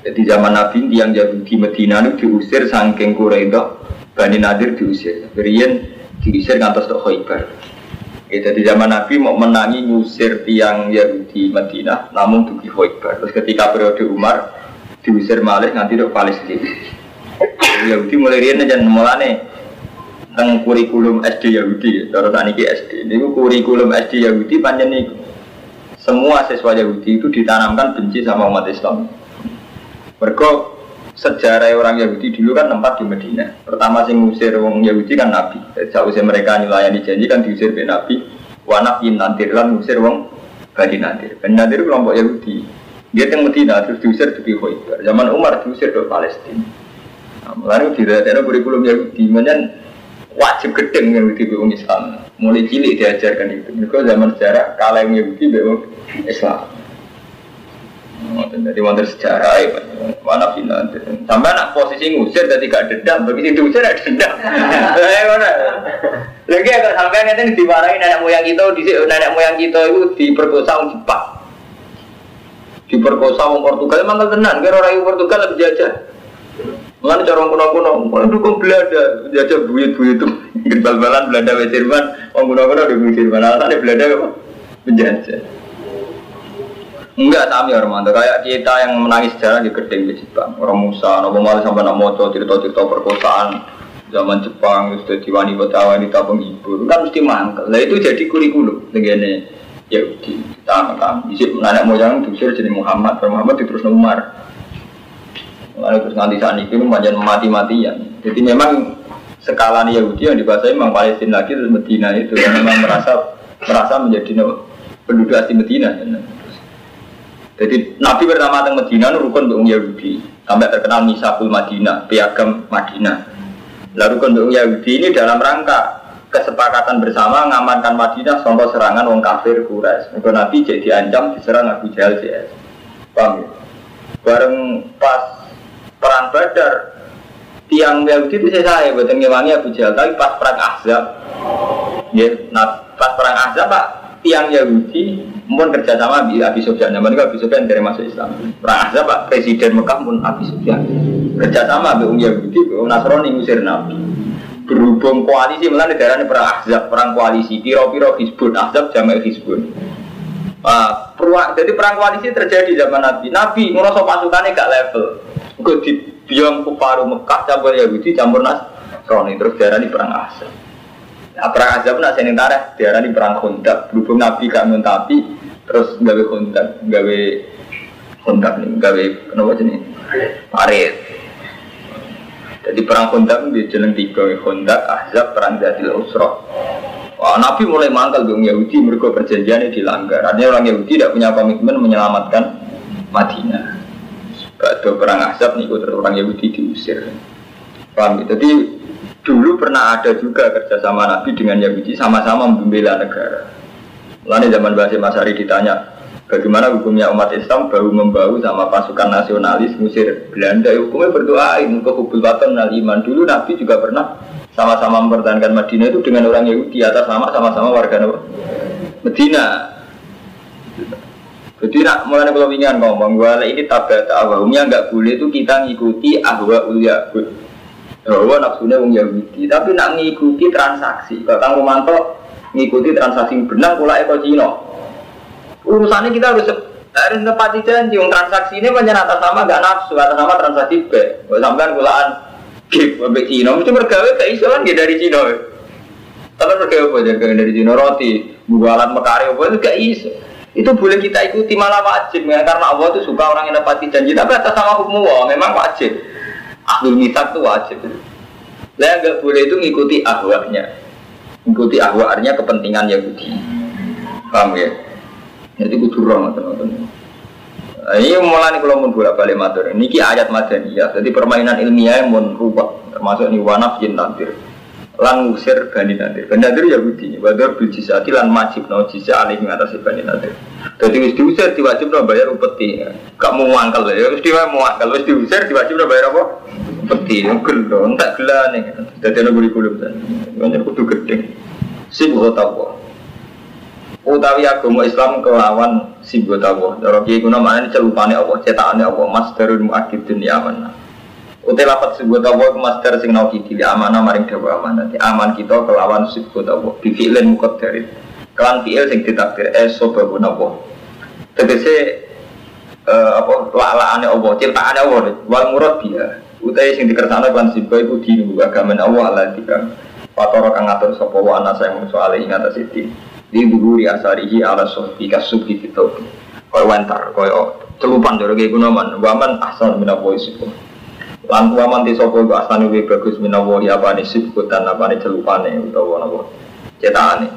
Jadi zaman Nabi yang Yahudi Medina itu diusir saking Quraida, Bani Nadir diusir. Berian diusir ngantos tok Khaibar. Ya, jadi zaman Nabi mau menangi ngusir tiang Yahudi Madinah, namun dugi Khaybar. Terus ketika periode Umar diusir malih nanti dok Palestina. Yahudi mulai rian aja mulane tentang kurikulum SD Yahudi, cara tadi ke SD. Ini kurikulum SD Yahudi panjang nih semua siswa Yahudi itu ditanamkan benci sama umat Islam. Mereka sejarah orang Yahudi dulu kan tempat di Medina. Pertama sing ngusir orang Yahudi kan Nabi. Jauh mereka nyulayani janji kan diusir oleh Nabi. Wanaf in nantir lan ngusir orang Bani Nadir. Bani Nadir kelompok Yahudi. Dia yang Medina terus diusir di Khaybar. Zaman Umar diusir ke Palestina. Nah, mulai tidak ada kurikulum Yahudi. Menyen wajib gedeng Yahudi di Islam. Mulai cilik diajarkan itu. Mereka zaman sejarah kalah Yahudi di Islam. Jadi wonten sejarah ya, mana final. Sampai anak posisi ngusir jadi gak dendam, begitu diusir ada dendam. Saya mana? Lagi agak sampai nanti dimarahin nenek moyang kita, di nenek moyang kita itu diperkosa orang Jepang. Diperkosa orang Portugal, emang tenan, kira orang Portugal lebih jajah. Mengenai cara kuno-kuno, mau dukung Belanda, jajah buyut-buyut itu, bal-balan Belanda, Jerman, orang kuno-kuno di Jerman, alasannya Belanda apa? Menjajah. Enggak sami Armando, kayak kita yang menangis sejarah di gedeng di Jepang. Orang Musa, nopo malah sampai nak moco cerita-cerita perkosaan zaman Jepang, terus jadi wanita wanita penghibur, kan mesti mangkel. Nah itu jadi kurikulum dengan ya di kita kan isi anak moyang diusir jadi Muhammad, Muhammad terus Umar. Lalu terus nanti saat itu macam mati-matian. Jadi memang skala Yahudi yang dibahasai memang Palestina lagi terus Medina itu memang merasa merasa menjadi penduduk asli Medina. Ya. Jadi Nabi pertama datang Medina rukun untuk Yahudi sampai terkenal Misabul Madinah, piagam Madinah. Lalu rukun Yahudi ini dalam rangka kesepakatan bersama mengamankan Madinah contoh serangan wong kafir Quraisy. Maka Nabi jadi diancam diserang Abu Jahal CS. Paham ya? Bareng pas perang Badar tiang Yahudi itu saya saya buatan ngewangi Abu Jahal tapi pas perang Ahzab ya, nah pas perang Ahzab Pak tiang Yahudi pun kerjasama di Abi Sufyan. Zaman itu Abi Sufyan dari masuk Islam. Rasa Pak Presiden Mekah pun Abi Sufyan. Kerjasama dengan Yahudi, dengan Nasrani ngusir Nabi. Berhubung koalisi melalui daerah ini perang Ahzab, perang koalisi. Piro-piro Hizbun, Ahzab jamak Hizbun. Uh, jadi perang koalisi terjadi zaman Nabi. Nabi ngerasa pasukannya gak level. Gue di biang kufaru Mekah campur Yahudi campur Nasrani terus daerah ini perang Ahzab. Nah, perang Ahzab nak sini tareh daerah ini perang Khandaq. Berhubung Nabi gak tapi terus gawe kontak gawe kontak nih gawe kenapa jenis parit jadi perang kontak di jalan tiga kontak ahzab perang jadi usroh Wah, Nabi mulai mangkal dong Yahudi mereka perjanjian dilanggar. Artinya orang Yahudi tidak punya komitmen menyelamatkan Madinah. Pada perang Ahzab nih terus orang Yahudi diusir. Paham? Jadi dulu pernah ada juga kerjasama Nabi dengan Yahudi sama-sama membela negara. Lalu zaman Basim Masari ditanya, bagaimana hukumnya umat Islam bahu membahu sama pasukan nasionalis Mesir Belanda? Ya, hukumnya berdoain ke hubul watan iman. Dulu Nabi juga pernah sama-sama mempertahankan Madinah itu dengan orang Yahudi atas nama sama-sama warga Medina. Jadi nak mulai kalau ingin ngomong, bahwa ini tabat awalnya nggak boleh itu kita ngikuti ahwa ulia bahwa nafsunya wong Yahudi, tapi nak ngikuti transaksi. Kalau Kang Romanto ngikuti transaksi benang pula eko Cina. Urusannya kita harus harus nepati janji. Yang transaksi ini banyak atas sama gak nafsu, atas sama transaksi B. Sampean kulaan gip sampai Cina, mesti bergawe ke Islam dia dari Cina. Tapi bergawe apa aja dari Cina roti, bualan mekari apa itu gak iso. Itu boleh kita ikuti malah wajib ya, karena Allah itu suka orang yang nepati janji. Tapi atas sama hukum Allah memang wajib. Ahlul mitak itu wajib. Lah nggak boleh itu ngikuti ahwaknya. Ikuti ahwa artinya kepentingan Yahudi. Paham ya? Jadi kudu roh teman-teman. Ini mulai kalau mau bolak balik matur ini ayat madaniyah. Jadi permainan ilmiah yang mau rubah. Termasuk ini wanaf jin nantir lan ngusir bani nantir bani nantir Yahudi badar bil jisati lan majib. No jisa alih mengatasi bani nantir jadi wis diusir diwajib no bayar upeti. Gak mau ngangkal ya. Wis diwajib mau ngangkal wis diusir diwajib no bayar apa? Peti gelo tak gelah nih jadi ada kurikulum kan banyak kudu gede sibuk tahu utawi agama Islam kelawan sibuk tahu cara kiai guna mana ini celupane Allah cetakannya Allah mas darul muakidun ya aman Utai lapat tahu ke master sing nau kiti amanah maring dawa amanah. Aman kita kelawan tahu bifilen mukot dari kelan fiil sing ditakdir eso babu nawa tegese uh, apa lalaane Allah ciptaane Allah wal murad dia utai sing dikersana kan sibuk iku dinu agama Allah ala dikang Fatoro kang ngatur sapa wa ana saya mungsu alih ing atas iki. di dulu asarihi ala sofi kasubi fitobi kau wentar kau celupan dari kayak gunaman waman asal minawo isiku lan waman di sopo itu asal lebih bagus ya nih sibku dan apa nih celupane utawa nawo cetakane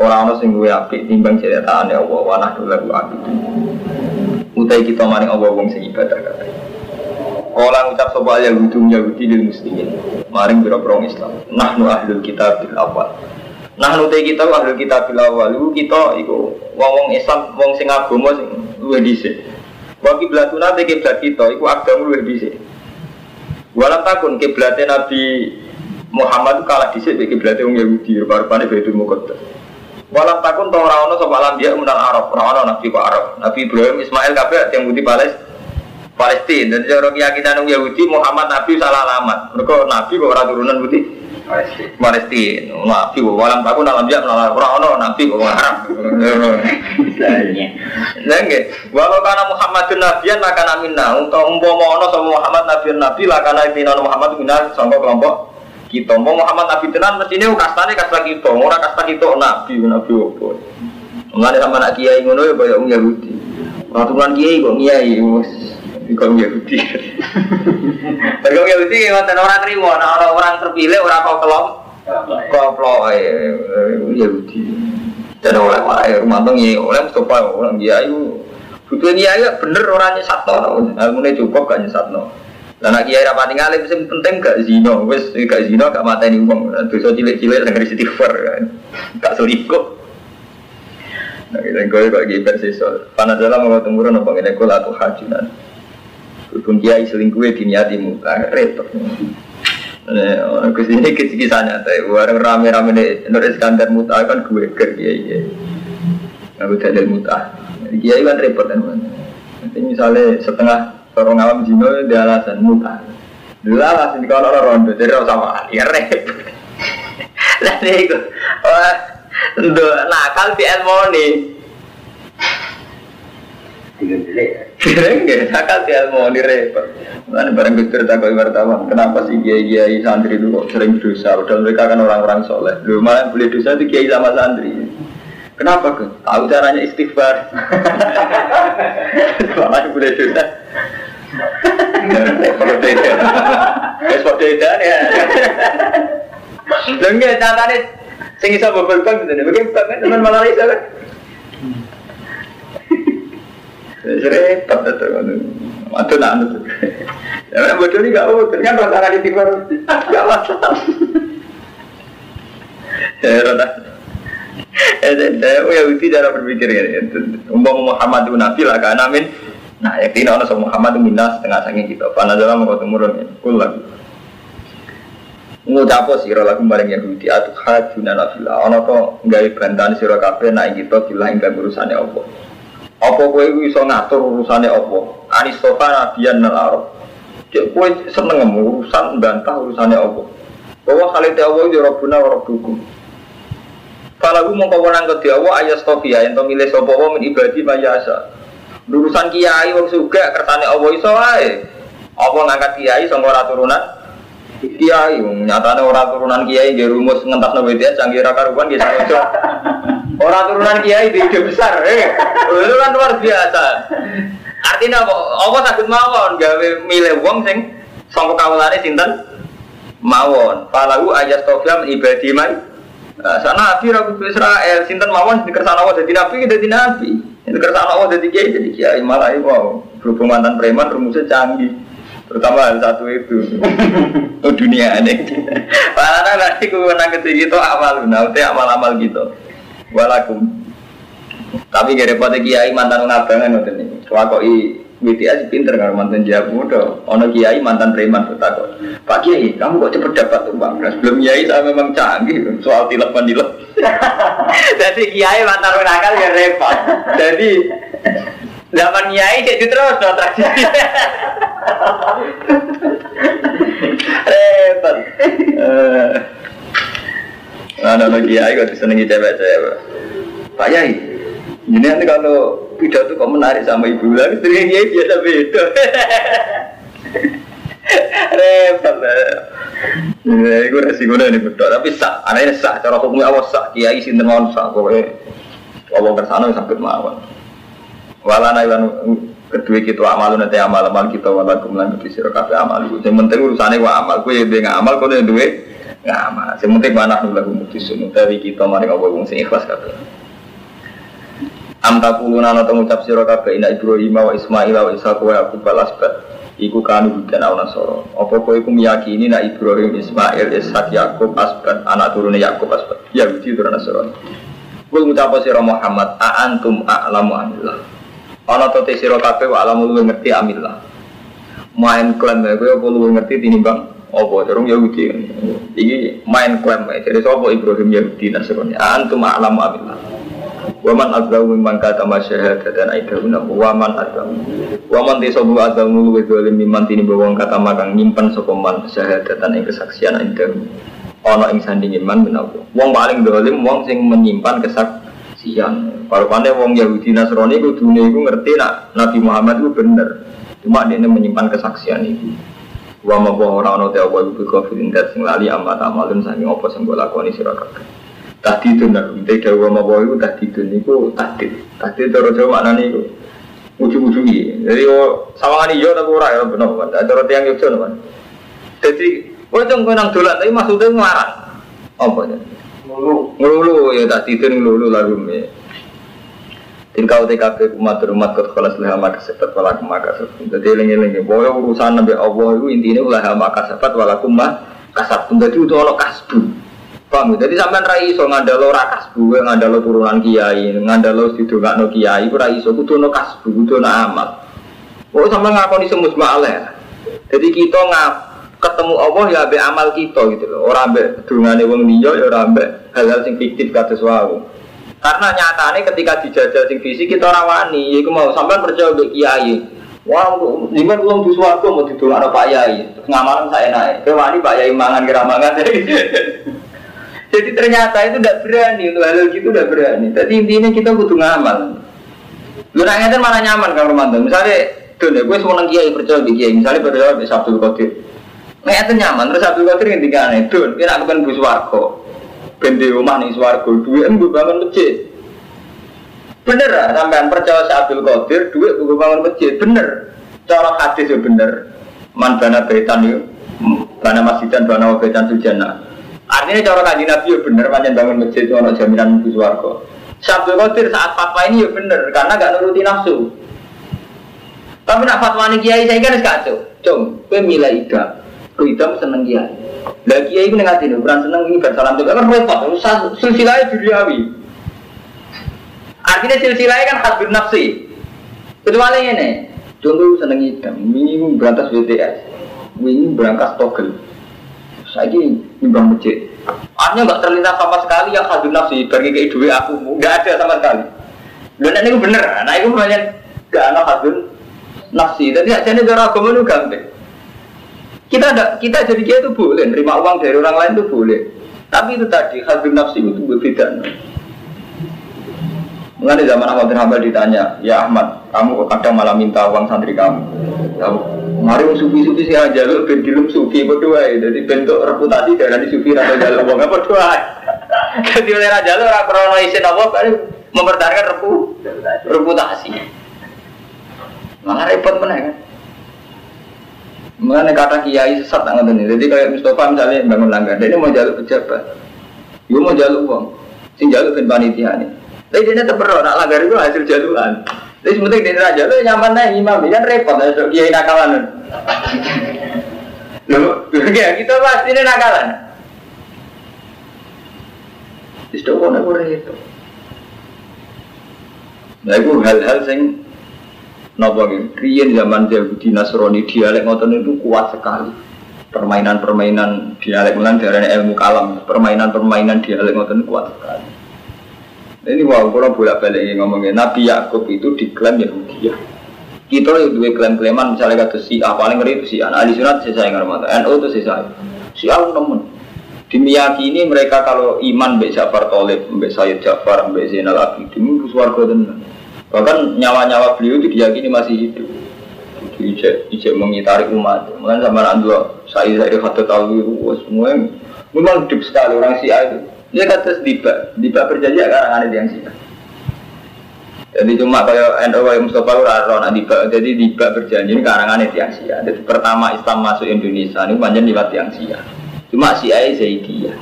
orang orang sing gue api timbang cetakane Allah wanah dulu lagu api utai kita maring Allah wong sing ibadah kata Kala ngucap sopa al Yahudi Yahudi lil muslimin Maring biro-biro Islam Nahnu ahlul kitab bil awal. Nah nute kita ahlul kitab bil awal Iku kita iku wong-wong Islam wong sing agama sing luwih dhisik. Wa kiblatuna te kiblat kita iku agama luwih Walam takun kiblatnya Nabi Muhammad kalah dhisik mek kiblatnya wong Yahudi rupa-rupane Baitul Muqaddas Walam takun tong ora ono sapa lambiya menal Arab, ora nabi kok Arab. Nabi Ibrahim, Ismail kabeh yang putih Palestina. Palestina. Dan cara keyakinan Yahudi Muhammad Nabi salah alamat. Mereka Nabi kok orang turunan putih Palestina. Nabi kok walam takun alam dia melalui orang ono Nabi kok Arab. Nah, nggih. Walau karena Muhammadun Nabiyan maka minna. Untuk umpama ono sama Muhammad Nabi Nabi lah karena intina Muhammad minna sangka kelompok kita mau Muhammad Nabi tenan mestine kastane kasta kita, ora kasta kita Nabi Nabi opo. Mengenai sama anak kiai ngono ya kaya wong Yahudi. Aturan kiai kok kiai wis kok Yahudi. Mergo Yahudi ngoten ora trimo, ana orang orang terpilih ora kok kelom koplo Yahudi. Dan oleh wae rumah tong ya oleh Mustafa orang kiai butuh kiai ya bener orangnya satu, ngene cukup gak nyesatno. Lah nek kiai rapati ngalim sing penting gak zina, wis gak zina gak mateni wong. Dosa cilik-cilik sing istighfar kan. Gak selingkuh. Nah, kita gue kok gitu sesol. Panas dalam mau temurun apa ini kul atau hajunan. Kudun kiai selingkuh di niati muka repot. Nah, ke sini kisah-kisahnya teh. Warang rame-rame nih, Nur Iskandar muta kan gue ke kiai. Aku tidak muta. Kiai kan repot kan. Nanti misalnya setengah orang awam jino dia alasan muta. Dulu alasan kalau rondo jadi sama ya repot. Lah itu, wah, nakal di Elmoni. Kira nggak nakal di Elmoni repot. Mana barang gus takut wartawan. Kenapa sih kiai kiai santri itu kok sering dosa? Padahal mereka kan orang-orang soleh. Lu malah boleh dosa itu kiai sama santri. Kenapa ke? Tahu caranya istighfar. Malah boleh dosa. Kalau beda, es beda ya. Lho nggih catane sing iso bobol bang gitu. Mungkin kan teman malah iso kan. Repot itu kan. Itu nak itu. Ya bodoh ini gak bodoh kan rasa di timur gak masalah. Ya rada. Ya ya Yahudi cara berpikir ya. Umpama Muhammad itu nabi lah kan amin. Nah, yakin orang sama Muhammad itu minas setengah sangi kita. Pana dalam mau temurun ya. Kul lagi ngucapo sira lagu bareng Yahudi atuh hajuna nafila ana to gawe bantahan sira kabeh nek kita bilang ing urusane apa apa kowe iso ngatur urusane apa? Anistofa nabiyan nal arab. Cek kowe seneng urusan bantah urusane apa? Bahwa salite Allah ya rabbuna wa rabbukum. Kalau mau kau menang ke dia, wah ayat stofia yang milih sopo min ibadi mayasa. Urusan kiai wong suga kersane Allah iso ae. Apa ngangkat kiai sangka ora turunan? Kiai nyatane orang turunan kiai dia rumus ngentas nabi dia canggih rupan dia sarojo orang turunan kiai di ide besar eh. Itu kan luar biasa. Artinya apa? Apa sakit mawon? Gawe milih wong sing sangka kawulane sinten? Mawon. Falahu ayastofia ibadi mai. Sana nabi rabu Israel. Sinten mawon? Di kersana Allah jadi nabi jadi nabi. Di kersana Allah jadi kiai jadi kiai. Malah wow. Berhubung mantan preman rumusnya canggih. Terutama hal satu itu. Oh, dunia ini. Karena nanti ku menang ke gitu amal nanti amal-amal gitu walakum. Tapi gak repot kiai mantan ngabangan nanti nih wakoi BTS pinter kan mantan jawab muda ono kiai mantan preman bertakut Pak Kiai kamu kok cepet dapat tumbang nah, sebelum kiai saya memang canggih soal tilap mandilap jadi kiai mantan nakal ya repot. Jadi zaman kiai jadi terus no tradisi repot Nah, ada kiai kok disenangi cewek-cewek. Pak Yai, ini nanti kalau pidato kok menarik sama ibu lagi, sering kiai biasa beda. Repot lah. Ya, itu resiko ini betul. Tapi sah, anaknya sah. Cara hukumnya awas sah. Kiai sinten mawon sah. Pokoknya Allah kersana sakit mawon. Walana ilan kedua kita amal nanti amal amal kita wala kumlan kedua siro kafe amal. Yang penting urusannya wa amal. Kue nggak amal, kue dua nggak amal. Yang penting mana dulu lagu mutusun. Tapi kita mari ngobrol ngomong sing ikhlas kafe. Am takuluna ana ngucap sira kabeh ina Ibrahim wa Ismail wa Ishaq wa Yaqub balas bat. Iku kanu bukan au nasoro. Apa kowe iku meyakini nek Ibrahim, Ismail, Ishaq, Yakub asbat anak turune Yakub asbat. Ya iki turun nasoro. Kul ngucap sira Muhammad, a antum a'lamu amillah. Ana to te sira kabeh wa alamu ngerti amillah. Main klaim kowe apa luwih ngerti tinimbang apa? Dorong Yahudi. Iki main klaim jadi sapa Ibrahim Yahudi Nasrani. Antum a'lamu amillah. Waman azlamu mimman katama syahadatan aidahuna Waman azlamu. Waman tisobu azlamu luwe dolim mimman tini bawang katama kang nyimpan sokoman syahadatan ing kesaksian aidahuna Ono ing sandingin man menawa Wong paling dolim wong sing menyimpan kesaksian. Kalau pandai wong Yahudi Nasrani ku dunia itu ngerti nak Nabi Muhammad itu bener. Cuma dia menyimpan kesaksian itu Wa ma orang ono te apa iku kafirin dat sing lali amat amalun saking apa sing mbok lakoni sira kabeh. Tahdidun nak Nanti dawa mawa itu tahdidun itu tahdid Tahdid cara Jawa maknanya itu Ujung-ujungi Jadi oh, sawangan iyo tapi ora ya benar kan Cara tiang Yogyo kan Jadi Oh itu nang dolan tapi maksudnya ngelarang Apa ya? Ngelulu. Ngelulu ya tahdidun ngelulu lagu ya Tilka UTKB umat umat kot kelas leha maka sepat walakum maka sepat. Jadi lengi-lengi, bahwa urusan nabi Allah itu intinya leha maka sepat walakum maka kasab. Jadi itu ono kasbu. Paham? Jadi sampean ra iso ngandalo ra kasbu, ngandalo turunan kiai, ngandalo sidongakno kiai, ora iso kudu ono kasbu, kudu ono amal. Oh sampean ngakoni semus ma'aleh. Jadi kita ngap ketemu Allah ya ambek amal kita gitu loh. Ora ambek dungane wong liya ya ora ambek hal-hal sing fiktif kados wau. Karena nyatane ketika dijajal sing fisik kita ora wani, yaiku mau sampean percaya mbek kiai. Wah, jimat uang di suaraku mau didongakno Pak Yai. Ngamalan saya naik. Kowe wani Pak Yai mangan kira mangan. Jadi ternyata itu tidak berani untuk hal gitu tidak berani. Jadi intinya kita butuh ngamal. Lu nanya kan malah nyaman kalau Romanto. Misalnya, tuh deh, gue semua kiai percaya di kiai. Misalnya percaya di Sabtu Qadir. Nah itu nyaman. Terus Sabtu Qadir tiga aneh. Tuh, kita aku kan bus warko. Bendi rumah nih warko. Duit gue bangun masjid. Bener lah, sampean percaya Sabtu Qadir. Duit gue bangun masjid. Bener. Cara hadis ya bener. Man bana betan yuk. Bana masjid dan bana betan sujana. Artinya cara kaji Nabi ya bener, macam bangun masjid itu ada jaminan mungkin suarga. Sabtu Qadir saat fatwa ini ya bener, karena gak nuruti nafsu. Tapi nak fatwa ini kiai saya kan kacau. Cung, gue milih ida, gue seneng kiai. Lah kiai itu nengat ini, bukan seneng ini bersalam juga kan repot. Silsilahnya duniawi. Artinya silsilahnya kan hadbun nafsi. Kecuali ini, contoh seneng ida, ini berantas BTS, ini berangkas togel saya ini nyumbang masjid. Artinya nggak terlintas sama sekali yang hadun nafsi bagi ke duit aku, nggak ada sama sekali. Dan ini bener, nah itu banyak gak ada nafsi. Jadi aja ini cara agama itu gampang. Kita ada, kita jadi dia itu boleh, nerima uang dari orang lain itu boleh. Tapi itu tadi hadun nafsi itu berbeda. Mengenai zaman Ahmad bin Hanbal ditanya, ya Ahmad, kamu kadang malah minta uang santri kamu. Ya, mari sufi-sufi sih aja lu ben dilem sufi berdua ya. Jadi bentuk reputasi dari sufi atau jalan uang apa berdua. Jadi oleh raja lu orang krono isin apa mempertahankan repu reputasi. Malah repot mana kan? Mengenai kata kiai sesat nggak nih. Jadi kayak Mustafa misalnya bangun langgar, dia ini mau jalur pejabat, dia mau jalur uang, sing jalur ben panitia nih. Tapi dia tetap berdoa, nak langgar itu hasil jaluan. Jadi sebenarnya dia raja lu nyaman nih imam, kan repot so kiai nakalan. Loh, ya kita pasti ini nakalan. Nak itu. Nah itu hal-hal sing Napa nggih? Zaman Yahudi Nasrani dialek ngoten itu kuat sekali. Permainan-permainan dialek mulan darane ilmu kalam, permainan-permainan dialek ngoten kuat sekali. Ini wow, kalau bolak balik ngomongin Nabi Yakub itu diklaim Yahudi ya. Kita itu dua klaim-klaiman misalnya kata si A paling ngeri itu si A. Nah, di sunat si saya ngerti NU itu si saya. Si A temen. Dimiyakini mereka kalau iman Mbak Jafar Tolib, Mbak Sayyid Jafar, Mbak Zainal Abidin itu suarga dan bahkan nyawa-nyawa beliau itu diyakini masih hidup. ijek ijek mengitari umat. Mulai sama anak dua saya saya kata tahu itu semua memang deep sekali orang Syiah itu. Dia kata diba, diba berjanji akan ada yang Syiah. Jadi cuma kayak NU yang Mustafa Raro nak diba, jadi diba berjanji ini karangan yang Syiah. Jadi pertama Islam masuk Indonesia ini banyak lewat yang Syiah. Cuma Syiah Zaidiyah.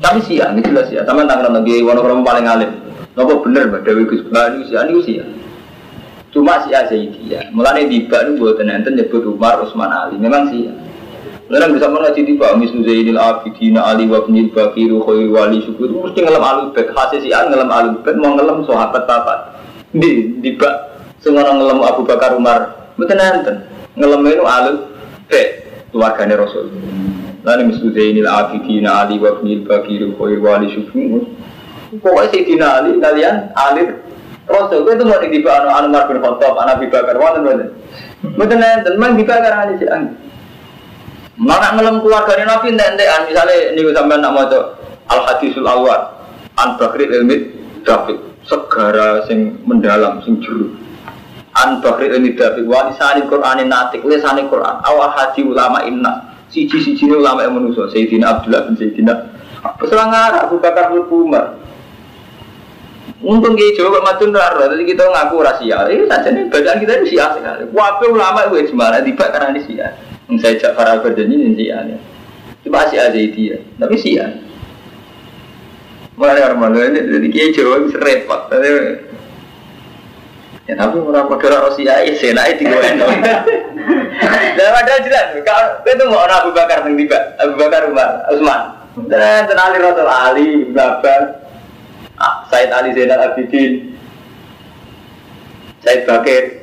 Tapi Syiah ini jelas ya. Taman tangan lagi orang-orang paling alim. Nopo bener Mbak Dewi Gus Bani Syiah ini Syiah. Cuma Syiah Zaidiyah. Mulane tiba ini buat enten nyebut Umar Utsman Ali. Memang Syiah. Lalu bisa mengaji tiba Misnu Zainil Abidin Ali wa Bakiru Khairi Wali Syukur mesti ngelam alubet hasil Syiah ngelam alubet mau ngelam sahabat papat di tiba semua ngelam Abu Bakar Umar Mboten enten. Ngelam itu alubet keluarganya Rasul. Lalu Misnu Zainil Abidin Ali wa Ibnil Bakiru Khairi Wali Syukur Pokoknya Sayyidina Ali kalian alir Rasul itu mau dibakar anu anu Umar bin Khattab, anak Abi Bakar, wonten mboten. Mboten enten, mang dibakar ali sih ang. Mana ngelem keluarga Nabi entek-entekan misalnya niku sampean nak maca Al Hadisul Awal An Bakri Ilmi David segara sing mendalam sing juru. An Bakri Ilmi David wa lisani Qur'anin natik lisani Qur'an. Awal haji ulama inna siji-siji ulama yang manusia Sayyidina Abdullah bin Sayyidina. Peselang Abu Bakar bin Umar Untung Jawa kok matun raro, jadi kita ngaku rahasia. Ini saja nih bacaan kita itu sia sekali. Wape ulama itu cuma tiba karena ini sia. Yang saya cak para berjanji ini sia. Cuma sia aja itu ya, tapi sia. Mulai orang malu ini jadi kayak Jawa bisa repot. Tapi ya tapi orang pada rahasia ya saya naik di gue Dan padahal jelas, kalau itu mau orang Abu Bakar yang tiba, Abu Bakar Umar, Usman. Dan tenali Rasul Ali, Bapak, Said Ali Zainal Abidin. Said Bakir.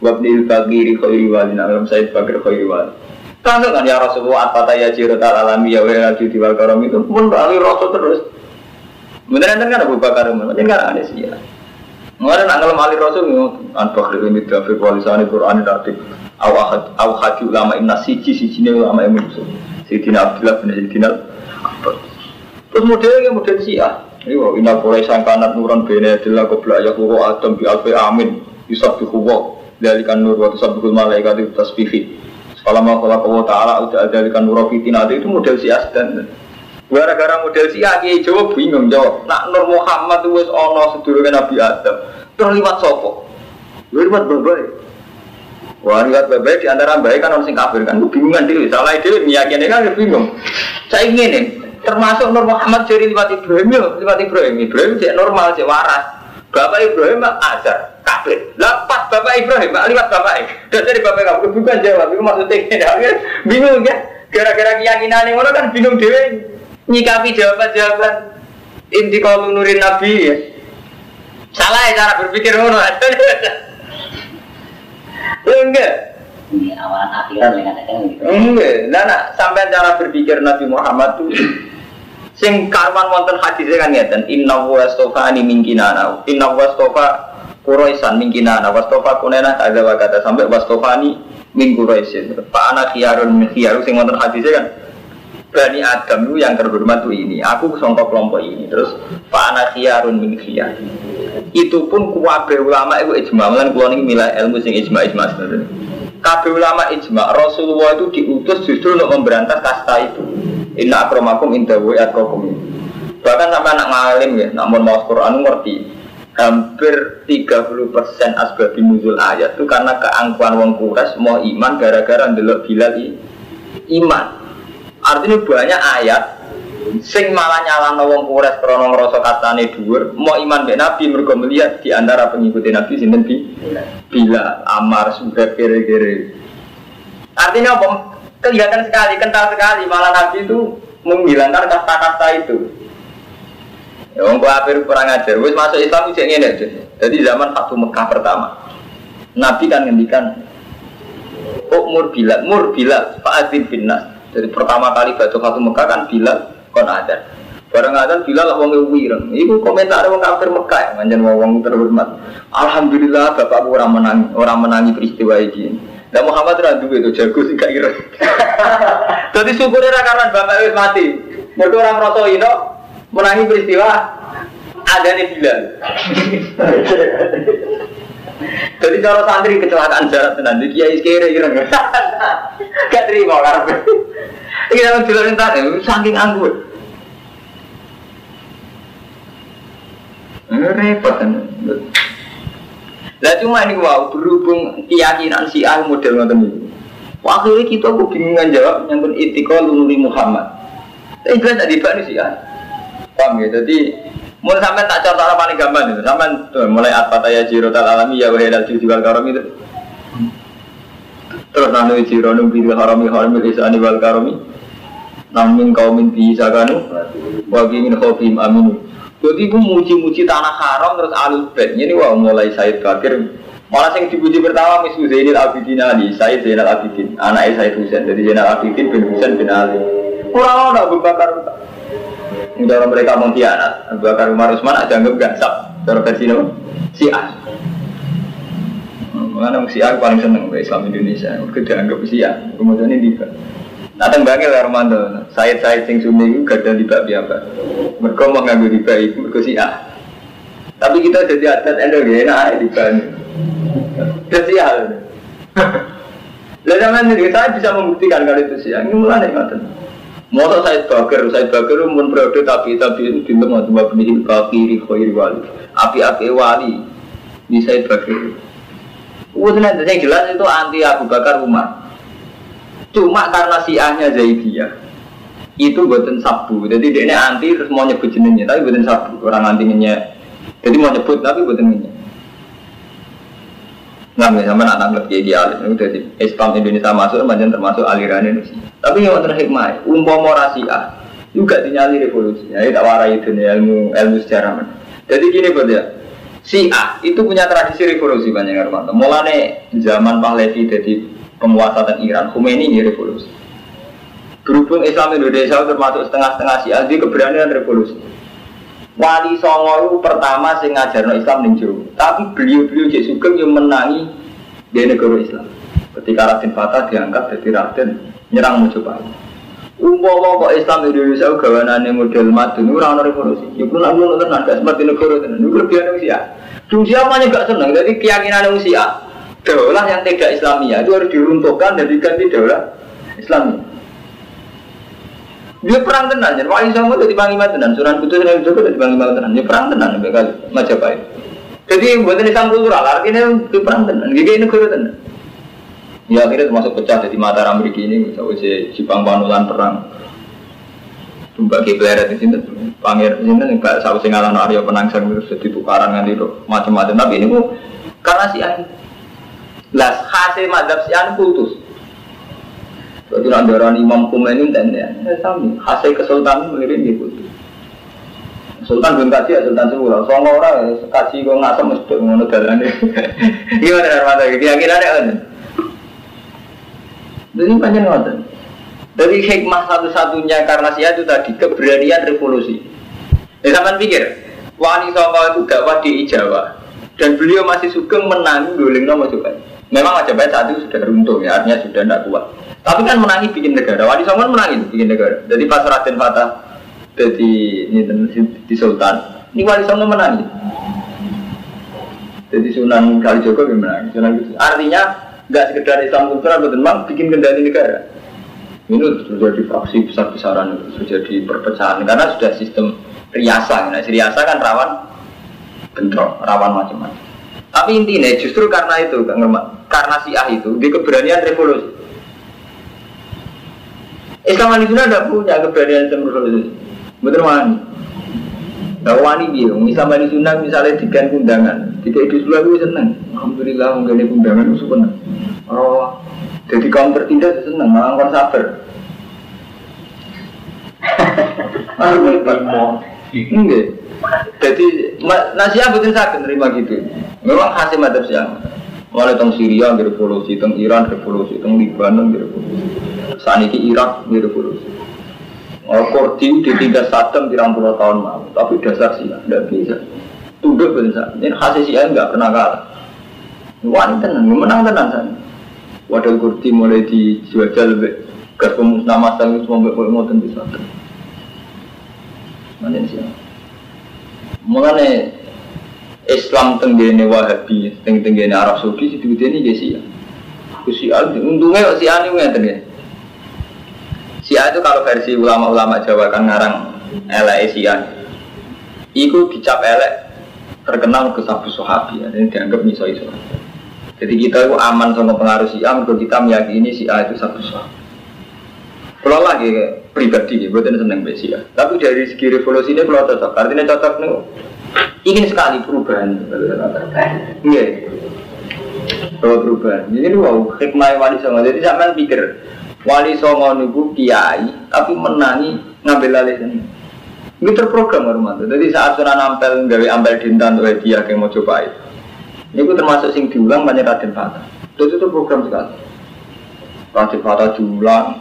Wabnil Bagiri Khairi Wali Nalam Said Bakir Khairi Wali Langsung kan ya Rasulullah Atata ya jirat alami ya wa judi wal karam itu pun balik Rasul terus. Beneran kan Abu Bakar Umar Macam kan ada sih ya. Mengenai nak ngelam Ali Rasul An Bakri ini Dafiq Walisani Quran Ratib. Aw haji ulama imna siji siji ulama yang musuh Sayyidina Abdullah bin Sayyidina Terus modelnya model Syiah Iya, inna Quraisy kanat nuran bene adalah qabla ya kuro adam bi alfi amin yusabbihu wa dalikan nur wa tusabbihul malaikat itu tasbihi. Kalau mau kalau Allah Taala udah dalikan nur fitin itu model si asdan. Gara-gara model si aki jawab bingung jawab. Nak Nur Muhammad itu wis ono sedurunge Nabi Adam. Terlibat sopo? Liwat babai. Wah, liwat babai di antara baik kan orang sing kafir kan. Bingungan diri, salah diri meyakini kan bingung. Saya ingin nih, termasuk Nur Muhammad jadi lewat Ibrahim ya, lewat Ibrahim. Ibrahim cek normal, cek waras. Bapak Ibrahim azar, kafir. Lah pas Bapak Ibrahim, mak liwat Bapak. Dan dari Bapak kamu bukan jawab, itu maksudnya ini. Bingung ya, gara-gara keyakinan yang orang kan bingung dewe nyikapi jawaban-jawaban inti kalau nurin Nabi ya. Salah ya cara berpikir ngono. Enggak. Ini awalan akhiran yang gitu. Enggak, nah, nah sampai cara berpikir Nabi Muhammad tuh sing karwan wonten hadis kan ngeten inna wa astofa ani mingkinana inna wa astofa Quraisan mingkinana wastofa kunena ada wa kata sampai wastofa ani min Quraisin. Pak anak khiyarun min khiyarun sing wonten hadis kan Bani Adam itu yang terhormat tuh ini aku songkok kelompok ini. Terus Pak anak khiyarun min khiyar. Itu pun kuwabe ulama itu ijma lan kula niki milah ilmu sing ijma ijma sebenarnya kabeh ulama ijma Rasulullah itu diutus justru untuk memberantas kasta itu inna akramakum inda wa atqakum bahkan sampai anak ngalim ya namun mau Quran ngerti. Hampir 30% asbab nuzul ayat itu karena keangkuhan wong kures mau iman gara-gara ndelok Bilal i- iman. Artinya banyak ayat sing malah nyalahno wong kures krana ngrasa katane dhuwur mau iman mbek Nabi mergo melihat di antara pengikut Nabi sinten bi? Bila, Amar, Suhaib, kere-kere. Artinya apa? Kelihatan sekali, kental sekali. Malah Nabi itu menghilangkan kasta-kasta itu. Ya, wong kafir kurang ajar. Wis masuk Islam itu ngene aja. Jadi zaman Fatu Mekah pertama. Nabi kan ngendikan Umur Bilal, Mur Bilal, Fa'adzin bin Nas. Jadi pertama kali baca Fatu Mekah kan Bilal kon ada. Barang ada Bilal wong wireng. Iku komentar wong kafir Mekah, ya, manjen wong wong terhormat. Alhamdulillah bapakku orang menangi, orang menangi peristiwa ini. Dan Muhammad ra duwe itu jago sih gak kira. Jadi syukurnya karena bapak wis mati. Mergo orang merasa ino menangi peristiwa ada nih Bilal. Jadi kalau santri kecelakaan jarak tenan, di kiai kere kira nggak? Gak terima karena ini dalam jalan tadi, saking anggur. Repot kan. Cuma ini wow berhubung keyakinan si ah model ngoten. Waktu itu kita kebingungan jawab nyambut itikol nuri Muhammad. Tapi jelas tadi pak si ah. Paham ya? Jadi mulai sampai tak contoh paling gampang itu. Sampai tuh, mulai apa taya jiro tal alami ya wahai jual jual karom itu. Terus nanu jiro numpi harami harami isani wal karomi. Namun kau minti sakanu, bagi min khofim aminu. Jadi gue muji-muji tanah haram terus alus bed. Ini wah mulai Said Bakir. Malah yang dipuji pertama misu Zainal Abidin Ali, Said Zainal Abidin, anak Said Husain. Jadi Zainal Abidin bin Husain bin Ali. Kurang ada Abu Bakar. Mereka mengkhianat, Abu Bakar Umar Usman ada anggap gansap. Cara versi apa? Si A. Mengenai si paling seneng Islam Indonesia. Kita anggap si A. Kemudian ini. Nah tembangnya lah Romanto, saya saya sing sumi itu gak ada tiba apa. Mereka mau ngambil tiba itu mereka sih ah. Tapi kita jadi adat enak ya enak di tiba Jadi hal. Lalu zaman ini saya bisa membuktikan kalau itu sih. Ini mulai nih ngatain. Moto saya bakar, saya bakar pun periode tapi tapi itu di tengah dua pendidik kiri kiri wali, api-api wali di saya bakar. Udah yang jelas itu anti Abu Bakar Umar. Cuma karena siahnya Zaidiyah itu buatan sabu. Jadi dia ini anti terus mau nyebut jenengnya, tapi buatan sabu. Orang antinya jadi mau nyebut tapi buatan jenengnya. Nah, misalnya anak anak kayak dia itu dari Islam Indonesia masuk, macam termasuk aliran Indonesia. Tapi yang terakhir hikmah, umpama rasiah juga dinyali revolusi. Ya, tak warai itu nih ilmu ilmu sejarah. Jadi gini buat ya, A itu punya tradisi revolusi banyak orang. Mulane zaman Pahlavi jadi penguasa dan Iran, Khomeini ini revolusi. Berhubung Islam Indonesia termasuk setengah-setengah Syiah, di keberanian revolusi. Wali Songo pertama sing ngajarno Islam ning Tapi beliau-beliau Cek Sugeng yang menangi di negara Islam. Ketika Raden Fatah diangkat jadi Raden nyerang Mojopahit. Umpama kok Islam Indonesia gawanane model madun ora ono revolusi. Iku nak ngono tenan gak seperti negara tenan. Iku lebihan wis ya. Dunia banyak gak seneng. Jadi keyakinan ya daulah yang tidak Islamia itu harus diruntuhkan dan diganti daulah Islamia. Dia perang tenan, jadi wali sama itu dipanggil tenan, suran putus dan juga itu dipanggil tenan, dia perang tenan, kali Majapahit. Jadi buat Islam kultural, artinya dia perang tenan, gigi ini negara tenan. Ya akhirnya termasuk pecah jadi Mataram Amerika ini, misalnya si Jepang Panulan perang. Tumbak Kiblaret di sini, Pangir di sini, Pak Sabu Singalan Aryo Penangsang itu jadi tukaran nanti macam-macam. Tapi ini bu, karena si lah hasil madhab sian putus. Jadi orang Imam Khomeini dan ya, sami hasil kesultanan mengirim di putus. Sultan belum kaji ya Sultan semua. Soalnya orang ya, kaji kok ngasam mesti ngono dalane. Gimana Armada? Keyakinannya kan? Jadi banyak ngoten. Jadi hikmah satu-satunya karena sih itu tadi keberanian revolusi. Ya sampean pikir, Wani Songo itu dakwah di Jawa dan beliau masih sugeng menang guling nomor coba. Memang Majapahit saat itu sudah runtuh ya, artinya sudah tidak kuat. Tapi kan menangi bikin negara. Wali Songo menangi bikin negara. Jadi pas Raden Fatah jadi ini di Sultan, ini Wali Songo menangi. Jadi Sunan Kalijogo menangi. Sunan Artinya nggak sekedar Islam kultural, betul memang bikin kendali negara. Ini terjadi fraksi besar-besaran, terjadi perpecahan karena sudah sistem riasa. Nah, riasa kan rawan bentrok, rawan macam-macam. Tapi intinya justru karena itu, karena si ah itu, di keberanian revolusi. Islam ini sudah tidak punya keberanian revolusi. Betul wani. Nah wani dia, Islam ini sunnah misalnya dikan undangan, tidak itu sudah gue seneng. Alhamdulillah mengenai undangan itu seneng. Oh, jadi kaum tertindas seneng, malah kon sabar. Enggak. Jadi nasihat betul saya menerima gitu. Memang hasil madhab siang. Mulai teng Syria revolusi, teng Iran revolusi, teng Libanon revolusi. Saat ini Irak revolusi. Oh, di tiga satem di puluh tahun lalu, tapi dasar sih tidak bisa. Tunduk benar. Ini hasil sih enggak pernah kalah. Wah tenang, menang tenang sana. Wadah Kordi mulai dijual lebih gas pemusnah masa itu semua berpuluh mau tentu. Mana sih? Mengenai Islam tenggene Wahabi, teng tenggene Arab Saudi situ ini dia Syiah. Ku Syiah untungnya kok Syiah ini ngeten ya. Syiah itu kalau versi ulama-ulama Jawa kan ngarang elek Syiah. Iku dicap elek terkenal ke sabu sahabi ya, dan dianggap miso iso. Jadi kita itu aman sama pengaruh Syiah, kalau kita meyakini Syiah itu sabu sahabi. Kalau lagi pribadi, buatan seneng besi ya. Tapi dari segi revolusi ini kalau cocok, artinya cocok nih. Ingin sekali perubahan. Iya. Kalau perubahan. Jadi wow, hikmah wali songo. Jadi sampean pikir wali songo niku kiai, tapi menangi ngambil alih ini. Ini terprogram Romanto. Jadi saat sudah nampel gawe ampel dintan untuk hadiah yang mau coba itu. Ini termasuk sing diulang banyak Raden Fata. Itu tuh program sekali. Raden Fata diulang,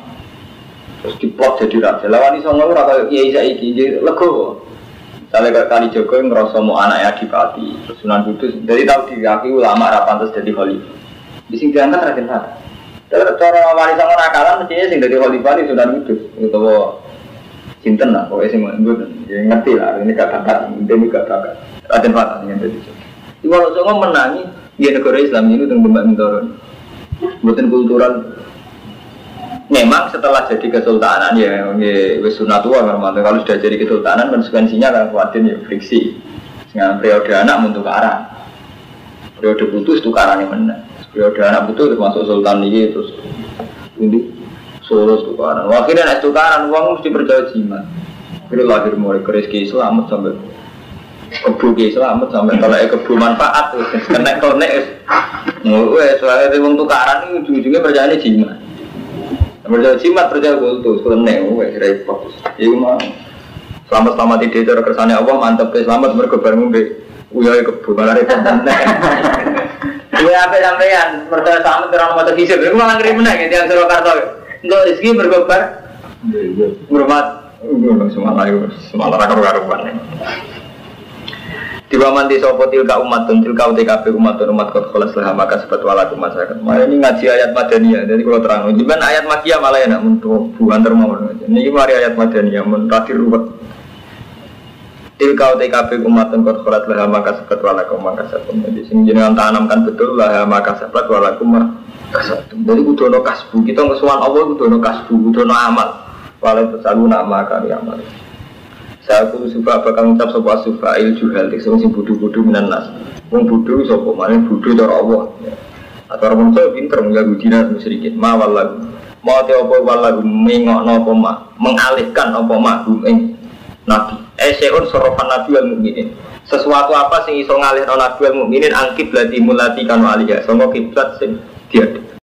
terus diplot jadi raja lawan iso ngono ora kaya kiai saiki lego Misalnya kayak kali Joko ngerasa mau anaknya adipati, terus Sunan Kudus, jadi tahu diakui ulama rapan terus jadi khalifah. Di sini diangkat Raden Fatah. Terus cara wali sama nakalan mestinya sing jadi khalifah di Sunan Kudus, itu cinten lah, pokoknya sih gue ya ngerti lah, ini gak bakat, ini gak bakat. Raden Fatah yang jadi. Di walau semua menangi, dia negara Islam ini tentang Mbak Mintoron. Buatan kultural memang setelah jadi kesultanan ya wis sunatullah kalau sudah jadi kesultanan konsekuensinya kan khawatir ya friksi. Dengan periode anak untuk arah. Periode putus itu arahnya mana? Periode anak putus termasuk sultan ini terus untuk solo tukaran wakilnya naik tukaran uang mesti percaya jimat. Kira lahir mulai ke selamat sampai kebu ke selamat sampai kalau kebu manfaat terus kena konek wes. Soalnya uang tukaran itu ujung-ujungnya percaya jimat Percaya jimat, percaya kultus, kelenek, wes repot. Iku mah selamat selamat ide cara kersane Allah mantep ke selamat bareng ngombe. Uya kebun malah repot. Gue apa sampean percaya selamat terang mata hisab. Iku malah ngeri meneh ya tiang Surakarta. Enggak rezeki mergo bar. Hormat. Semalah semalah karu-karuan. Tiba mandi sopo tilka umat tun tilka UTKB umat tun umat kot kolas lah maka sebab wala masyarakat. Nah, ini ngaji ayat madaniyah. Jadi kalau terang, gimana ayat makiyah malah enak untuk bukan termau. Ini mari ayat madaniyah mentraktir ruwet. Tilka UTKB umat tun kot kolas lah maka sebab wala maka sebab. Jadi sing jenengan tanamkan betul lah maka sebab wala kasatu. Jadi kudono kasbu kita ngesuan Allah kudono kasbu kudono amal. Walau tersalu nama kami amal. Saya kudu sufa bakal ngucap sopa sufa il juhal Tik sing budu-budu minan nas. Wong budu sopa mana budu cara Allah. Atau orang saya pinter Mengganggu dina sedikit. Ma wallagu Mau te apa wallagu Mengok nopo ma? Mengalihkan apa ma Ing Nabi. Eh seun sorofan nabi wal mu'minin. Sesuatu apa sing iso ngalih nabi wal mu'minin Angkib lati mulati kanu aliyah. Songo kiblat sing Dia